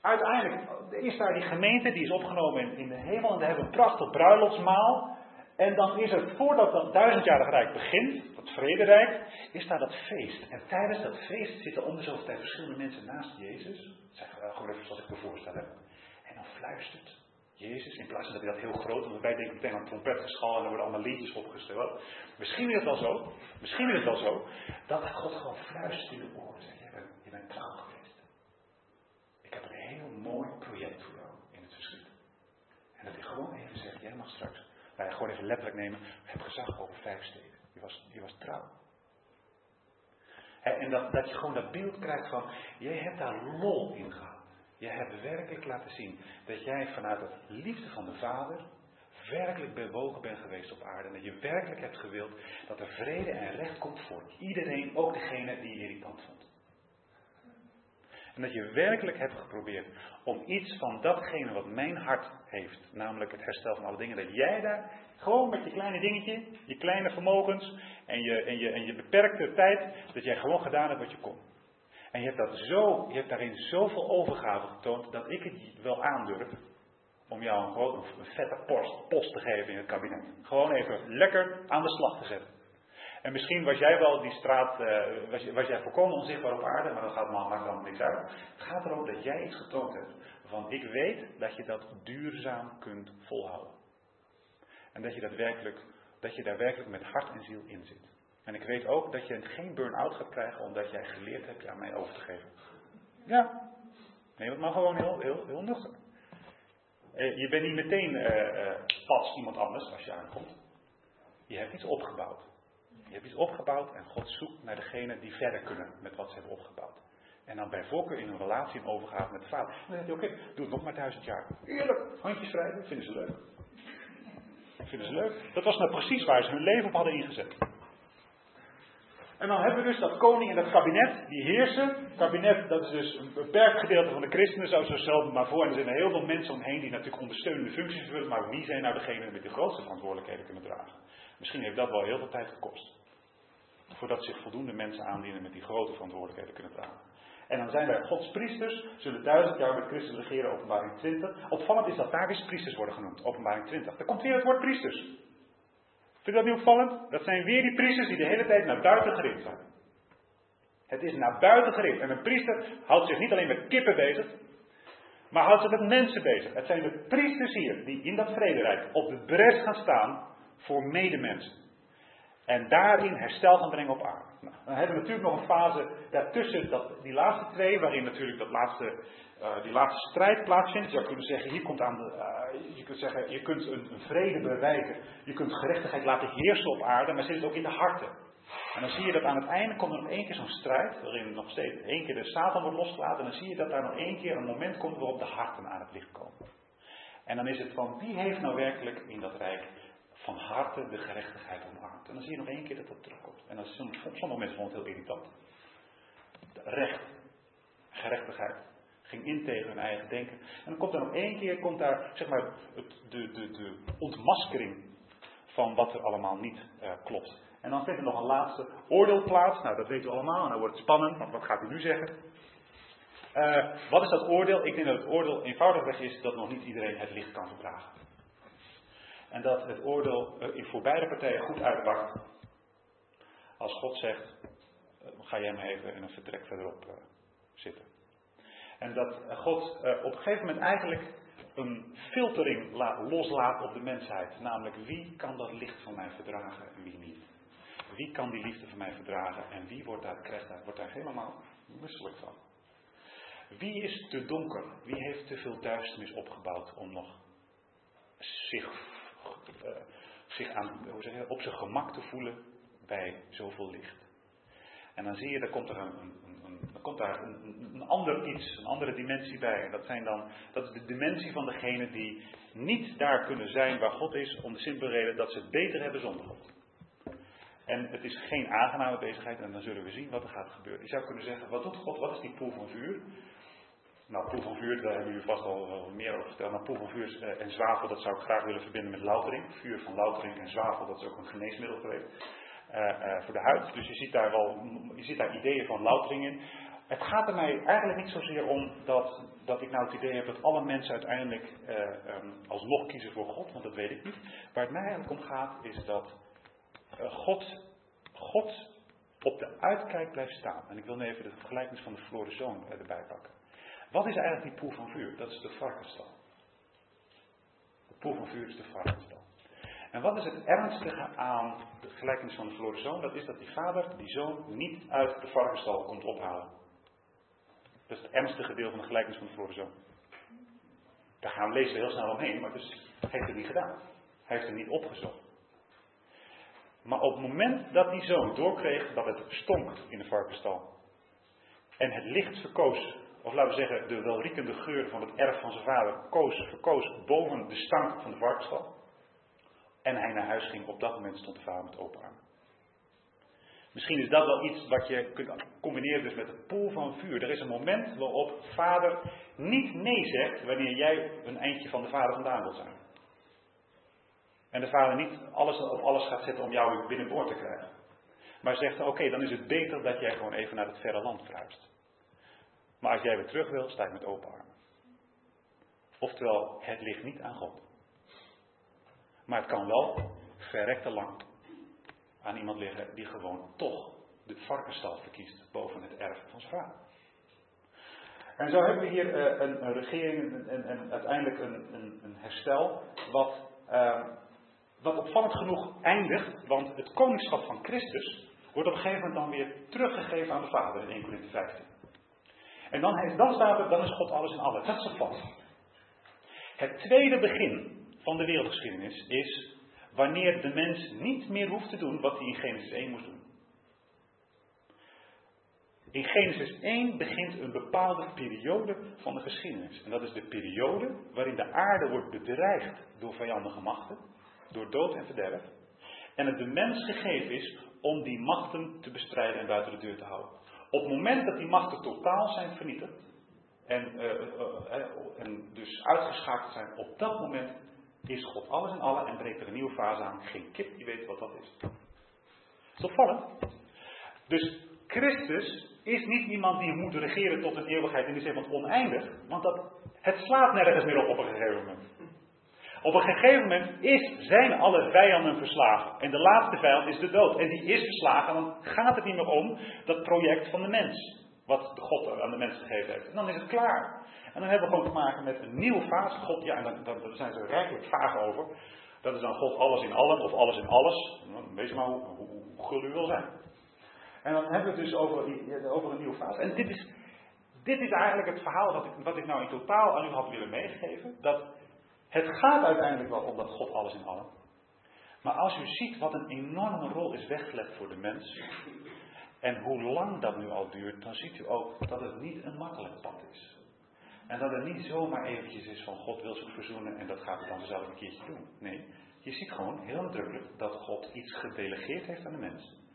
[SPEAKER 1] Uiteindelijk is daar die gemeente, die is opgenomen in, de hemel. En daar hebben we een prachtig bruiloftsmaal. En dan is er, voordat dat duizendjarige rijk begint, dat vrederijk, is daar dat feest. En tijdens dat feest zitten om de verschillende mensen naast Jezus. Zeg gewoon even zoals ik me voorstel heb. En dan fluistert Jezus, in plaats van dat hij dat heel groot, want wij denken meteen aan trompetgeschal en er worden allemaal liedjes opgesteld. Misschien is het wel zo, misschien is het wel zo, dat God gewoon fluistert in de oren zegt, je bent, trouw geweest. Ik heb een heel mooi project voor jou in het verschiet. En dat hij gewoon even zegt, jij mag straks, wij gewoon even letterlijk nemen, heb gezag over vijf steden. Je was, je was trouw. En dat, dat je gewoon dat beeld krijgt van, jij hebt daar lol in gehad. Je hebt werkelijk laten zien dat jij vanuit het liefde van de Vader werkelijk bewogen bent geweest op aarde. En dat je werkelijk hebt gewild dat er vrede en recht komt voor iedereen, ook degene die je irritant vond. En dat je werkelijk hebt geprobeerd om iets van datgene wat mijn hart heeft, namelijk het herstel van alle dingen, dat jij daar gewoon met je kleine dingetje, je kleine vermogens en je, en je, en je beperkte tijd, dat jij gewoon gedaan hebt wat je kon. En je hebt, dat zo, je hebt daarin zoveel overgave getoond dat ik het wel aandurf om jou een, grote, een vette post, post te geven in het kabinet. Gewoon even lekker aan de slag te zetten. En misschien was jij wel die straat, uh, was, was, jij volkomen onzichtbaar op aarde, maar dat gaat maar, maakt allemaal niks uit. Het gaat erom dat jij iets getoond hebt. Waarvan ik weet dat je dat duurzaam kunt volhouden. En dat je, dat werkelijk, dat je daar werkelijk met hart en ziel in zit. En ik weet ook dat je geen burn-out gaat krijgen omdat jij geleerd hebt je aan mij over te geven. Ja. Nee, mag gewoon heel, heel, heel nuchter. Eh, je bent niet meteen uh, pas iemand anders als je aankomt. Je hebt iets opgebouwd. Je hebt iets opgebouwd en God zoekt naar degene die verder kunnen met wat ze hebben opgebouwd. En dan bij voorkeur in een relatie overgaat met de vader. Dan zegt hij, oké, doe het nog maar duizend jaar. Eerlijk, handjes wrijven, vinden ze leuk. Vinden ze leuk. Dat was nou precies waar ze hun leven op hadden ingezet. En dan hebben we dus dat koning en dat kabinet, die heersen. Kabinet, dat is dus een beperkt gedeelte van de christenen, zo zo stel maar voor. En er zijn heel veel mensen omheen die natuurlijk ondersteunende functies vervullen. Maar wie zijn nou degene met de grootste verantwoordelijkheden kunnen dragen? Misschien heeft dat wel heel veel tijd gekost. Voordat zich voldoende mensen aandienen met die grote verantwoordelijkheden kunnen dragen. En dan zijn er Gods priesters, zullen duizend jaar met Christus regeren, openbaring 20. Opvallend is dat daar eens priesters worden genoemd, openbaring 20. Daar komt weer het woord priesters. Vind je dat niet opvallend? Dat zijn weer die priesters die de hele tijd naar buiten gericht zijn. Het is naar buiten gericht. En een priester houdt zich niet alleen met kippen bezig, maar houdt zich met mensen bezig. Het zijn de priesters hier die in dat vrederijk op de bres gaan staan voor medemensen. En daarin herstel gaan brengen op aarde. Nou, dan hebben we natuurlijk nog een fase daartussen, dat, die laatste twee, waarin natuurlijk dat laatste, uh, die laatste strijd plaatsvindt. Je zou kunnen zeggen, hier komt aan de, uh, je kunt zeggen, je kunt een, vrede bewijzen. Je kunt gerechtigheid laten heersen op aarde, maar zit het ook in de harten. En dan zie je dat aan het einde komt er nog één keer zo'n strijd, waarin nog steeds één keer de Satan wordt losgelaten. En dan zie je dat daar nog één keer een moment komt waarop de harten aan het licht komen. En dan is het van, wie heeft nou werkelijk in dat rijk van harte de gerechtigheid omarmt. En dan zie je nog één keer dat dat terugkomt. En dan sommige mensen het heel irritant. Recht, gerechtigheid, ging in tegen hun eigen denken. En dan komt er nog één keer, komt daar zeg maar het, de, de, de ontmaskering van wat er allemaal niet uh, klopt. En dan vindt er nog een laatste oordeel plaats. Nou, dat weten we allemaal. En dan wordt het spannend, want wat gaat u nu zeggen? Uh, wat is dat oordeel? Ik denk dat het oordeel eenvoudigweg is dat nog niet iedereen het licht kan verdragen. En dat het oordeel voor beide partijen goed uitpakt. Als God zegt, eh, ga jij maar even in een vertrek verderop uh, zitten. En dat God uh, op een gegeven moment eigenlijk een filtering loslaat op de mensheid. Namelijk, wie kan dat licht van mij verdragen en wie niet? Wie kan die liefde van mij verdragen en wie wordt daar, krijgt daar, wordt daar helemaal misselijk van? Wie is te donker? Wie heeft te veel duisternis opgebouwd om nog zich uh, zich aan, hoe zeg je, op zijn gemak te voelen bij zoveel licht. En dan zie je, daar komt er een, een, een, dan komt daar een, ander iets, een andere dimensie bij. En dat, zijn dan, dat is de dimensie van degene die niet daar kunnen zijn waar God is, om de simpele reden dat ze het beter hebben zonder God. En het is geen aangename bezigheid en dan zullen we zien wat er gaat gebeuren. Je zou kunnen zeggen, wat doet God? Wat is die poel van vuur? Nou, poel van vuur, daar hebben jullie vast al meer over verteld. Maar poel van vuur eh, en zwavel, dat zou ik graag willen verbinden met loutering. Vuur van loutering en zwavel, dat is ook een geneesmiddel geweest uh, uh, voor de huid. Dus je ziet daar wel, je ziet daar ideeën van loutering in. Het gaat er mij eigenlijk niet zozeer om dat, dat ik nou het idee heb dat alle mensen uiteindelijk um, alsnog kiezen voor God, want dat weet ik niet. Waar het mij eigenlijk om gaat, is dat God, God op de uitkijk blijft staan. En ik wil nu even de gelijkenis van de verloren zoon erbij pakken. Wat is eigenlijk die poel van vuur? Dat is de varkenstal. De poel van vuur is de varkenstal. En wat is het ernstige aan de gelijkenis van de verloren zoon? Dat is dat die vader die zoon niet uit de varkenstal komt ophalen. Dat is het ernstige deel van de gelijkenis van de verloren zoon. Daar gaan we lezen heel snel omheen, maar dus, hij heeft het niet gedaan. Hij heeft het niet opgezocht. Maar op het moment dat die zoon doorkreeg dat het stonk in de varkenstal. En het licht verkoos of laten we zeggen, de welriekende geur van het erf van zijn vader koos, verkoos boven de stank van de varkenstal. En hij naar huis ging, op dat moment stond de vader met open armen. Misschien is dat wel iets wat je kunt combineren dus met de poel van vuur. Er is een moment waarop vader niet nee zegt wanneer jij een eindje van de vader vandaan wilt zijn. En de vader niet alles op alles gaat zetten om jou binnenboord te krijgen. Maar zegt, oké, dan is het beter dat jij gewoon even naar het verre land verhuist. Maar als jij weer terug wil, sta ik met open armen. Oftewel, het ligt niet aan God. Maar het kan wel verrekte lang aan iemand liggen die gewoon toch de varkenstal verkiest boven het erf van zijn vader. En zo hebben we hier uh, een, een, regering en, uiteindelijk een, een, een, herstel, wat, uh, wat opvallend genoeg eindigt, want het koningschap van Christus wordt op een gegeven moment dan weer teruggegeven aan de Vader in 1 Corinthië 15. En dan staat er, dan is God alles in alles. Dat is het vast. Het tweede begin van de wereldgeschiedenis is wanneer de mens niet meer hoeft te doen wat hij in Genesis 1 moest doen. In Genesis 1 begint een bepaalde periode van de geschiedenis. En dat is de periode waarin de aarde wordt bedreigd door vijandige machten, door dood en verderf. En het de mens gegeven is om die machten te bestrijden en buiten de deur te houden. Op het moment dat die machten totaal zijn vernietigd en, uh, uh, en dus uitgeschakeld zijn, op dat moment is God alles in allen en breekt er een nieuwe fase aan. Geen kip die weet wat dat is. Dat is. Dus Christus is niet iemand die moet regeren tot een eeuwigheid in de zin van oneindig, want dat, het slaat nergens meer op op een gegeven moment. Op een gegeven moment is, zijn alle vijanden verslagen. En de laatste vijand is de dood. En die is verslagen, dan gaat het niet meer om dat project van de mens. Wat God aan de mens gegeven heeft. En dan is het klaar. En dan hebben we gewoon te maken met een nieuwe fase. God, ja, en dan, daar zijn ze rijkelijk vaag over. Dat is dan God alles in allen of alles in alles. Wees maar hoe, hoe, gul u wil zijn. En dan hebben we het dus over, over een nieuwe fase. En dit is, dit is eigenlijk het verhaal ik, wat ik nou in totaal aan u had willen meegeven. Dat het gaat uiteindelijk wel om dat God alles in allen. Maar als u ziet wat een enorme rol is weggelegd voor de mens. En hoe lang dat nu al duurt, dan ziet u ook dat het niet een makkelijk pad is. En dat het niet zomaar eventjes is van God wil zich verzoenen en dat gaat hij dan zelf een keertje doen. Nee, je ziet gewoon heel nadrukkelijk dat God iets gedelegeerd heeft aan de mens.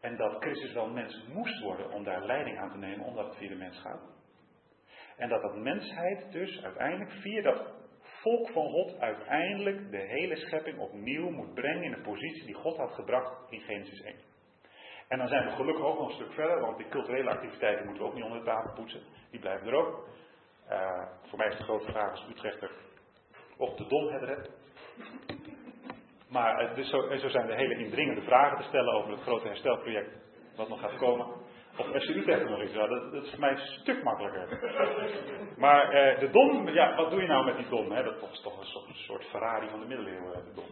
[SPEAKER 1] En dat Christus wel mens moest worden om daar leiding aan te nemen, omdat het via de mens gaat. En dat dat mensheid dus uiteindelijk via dat volk van God uiteindelijk de hele schepping opnieuw moet brengen in de positie die God had gebracht in Genesis 1. En dan zijn we gelukkig ook nog een stuk verder, want die culturele activiteiten moeten we ook niet onder de tafel poetsen. Die blijven er ook. Uh, voor mij is de grote vraag als Utrechter of de Dom het redt. Maar uh, dus zo, zo, zijn er hele indringende vragen te stellen over het grote herstelproject wat nog gaat komen. Of FC Utrecht nog iets, dat, dat, is voor mij een stuk makkelijker. Maar uh, de Dom, ja, wat doe je nou met die Dom? Hè? Dat is toch een soort, soort Ferrari van de middeleeuwen, de Dom.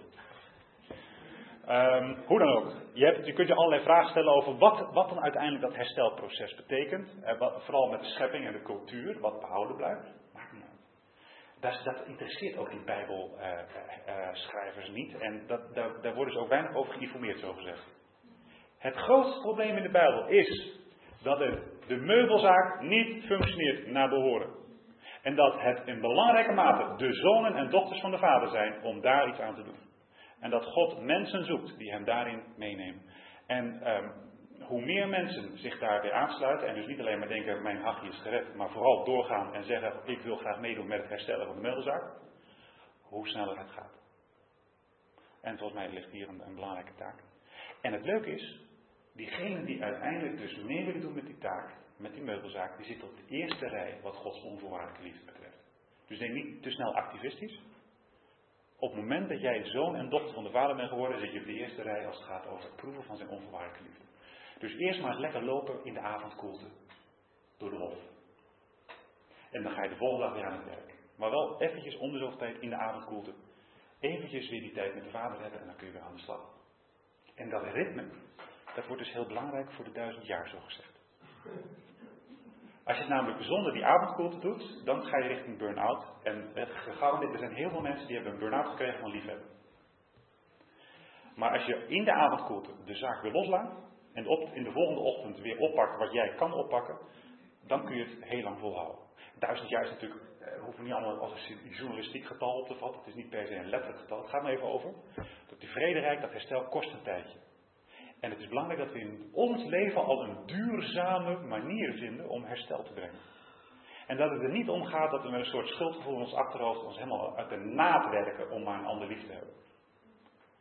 [SPEAKER 1] Um, hoe dan ook. Je, hebt, je, kunt je allerlei vragen stellen over wat, wat dan uiteindelijk dat herstelproces betekent. Eh, vooral met de schepping en de cultuur, wat behouden blijft. Maakt. Dat, dat interesseert ook die Bijbelschrijvers niet. En dat, daar, daar worden ze ook weinig over geïnformeerd, zo gezegd. Het grootste probleem in de Bijbel is dat het, de meubelzaak niet functioneert naar behoren. En dat het in belangrijke mate de zonen en dochters van de vader zijn om daar iets aan te doen. En dat God mensen zoekt die hem daarin meenemen. En um, hoe meer mensen zich daarbij aansluiten, en dus niet alleen maar denken, mijn hachje is gered, maar vooral doorgaan en zeggen, ik wil graag meedoen met het herstellen van de meelzaak, hoe sneller het gaat. En volgens mij ligt hier een, belangrijke taak. En het leuke is, diegenen die uiteindelijk dus mee willen doen met die taak, met die meubelzaak, die zitten op de eerste rij wat Gods onvoorwaardelijke liefde betreft. Dus denk niet te snel activistisch, op het moment dat jij zoon en dochter van de vader bent geworden, zit je op de eerste rij als het gaat over het proeven van zijn onvoorwaardelijke liefde. Dus eerst maar lekker lopen in de avondkoelte. Door de hof. En dan ga je de volgende dag weer aan het werk. Maar wel eventjes om de zoveel in de avondkoelte. Eventjes weer die tijd met de vader hebben en dan kun je weer aan de slag. En dat ritme, dat wordt dus heel belangrijk voor de duizend jaar, zo gezegd. Als je het namelijk zonder die avondkoelte doet, dan ga je richting burn-out. En het er zijn heel veel mensen die hebben een burn-out gekregen van liefhebben. Maar als je in de avondkoelte de zaak weer loslaat en op, in de volgende ochtend weer oppakt wat jij kan oppakken, dan kun je het heel lang volhouden. Duizend jaar is natuurlijk, eh, hoeven niet allemaal als een journalistiek getal op te vatten. Het is niet per se een letterlijk getal. Het gaat maar even over. Dat die vrederijk, dat herstel kost een tijdje. En het is belangrijk dat we in ons leven al een duurzame manier vinden om herstel te brengen. En dat het er niet om gaat dat we met een soort schuldgevoel in ons achterhoofd ons helemaal uit de naad werken om maar een ander lief te hebben.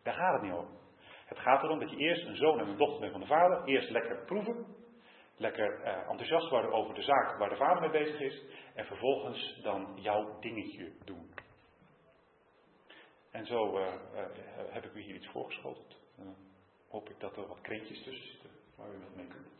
[SPEAKER 1] Daar gaat het niet om. Het gaat erom dat je eerst een zoon en een dochter bent van de vader. Eerst lekker proeven. Lekker eh, enthousiast worden over de zaak waar de vader mee bezig is. En vervolgens dan jouw dingetje doen. En zo uh, uh, heb ik u hier iets voorgeschoteld hoop ik dat er wat krentjes tussen zitten waar u wat mee kunt.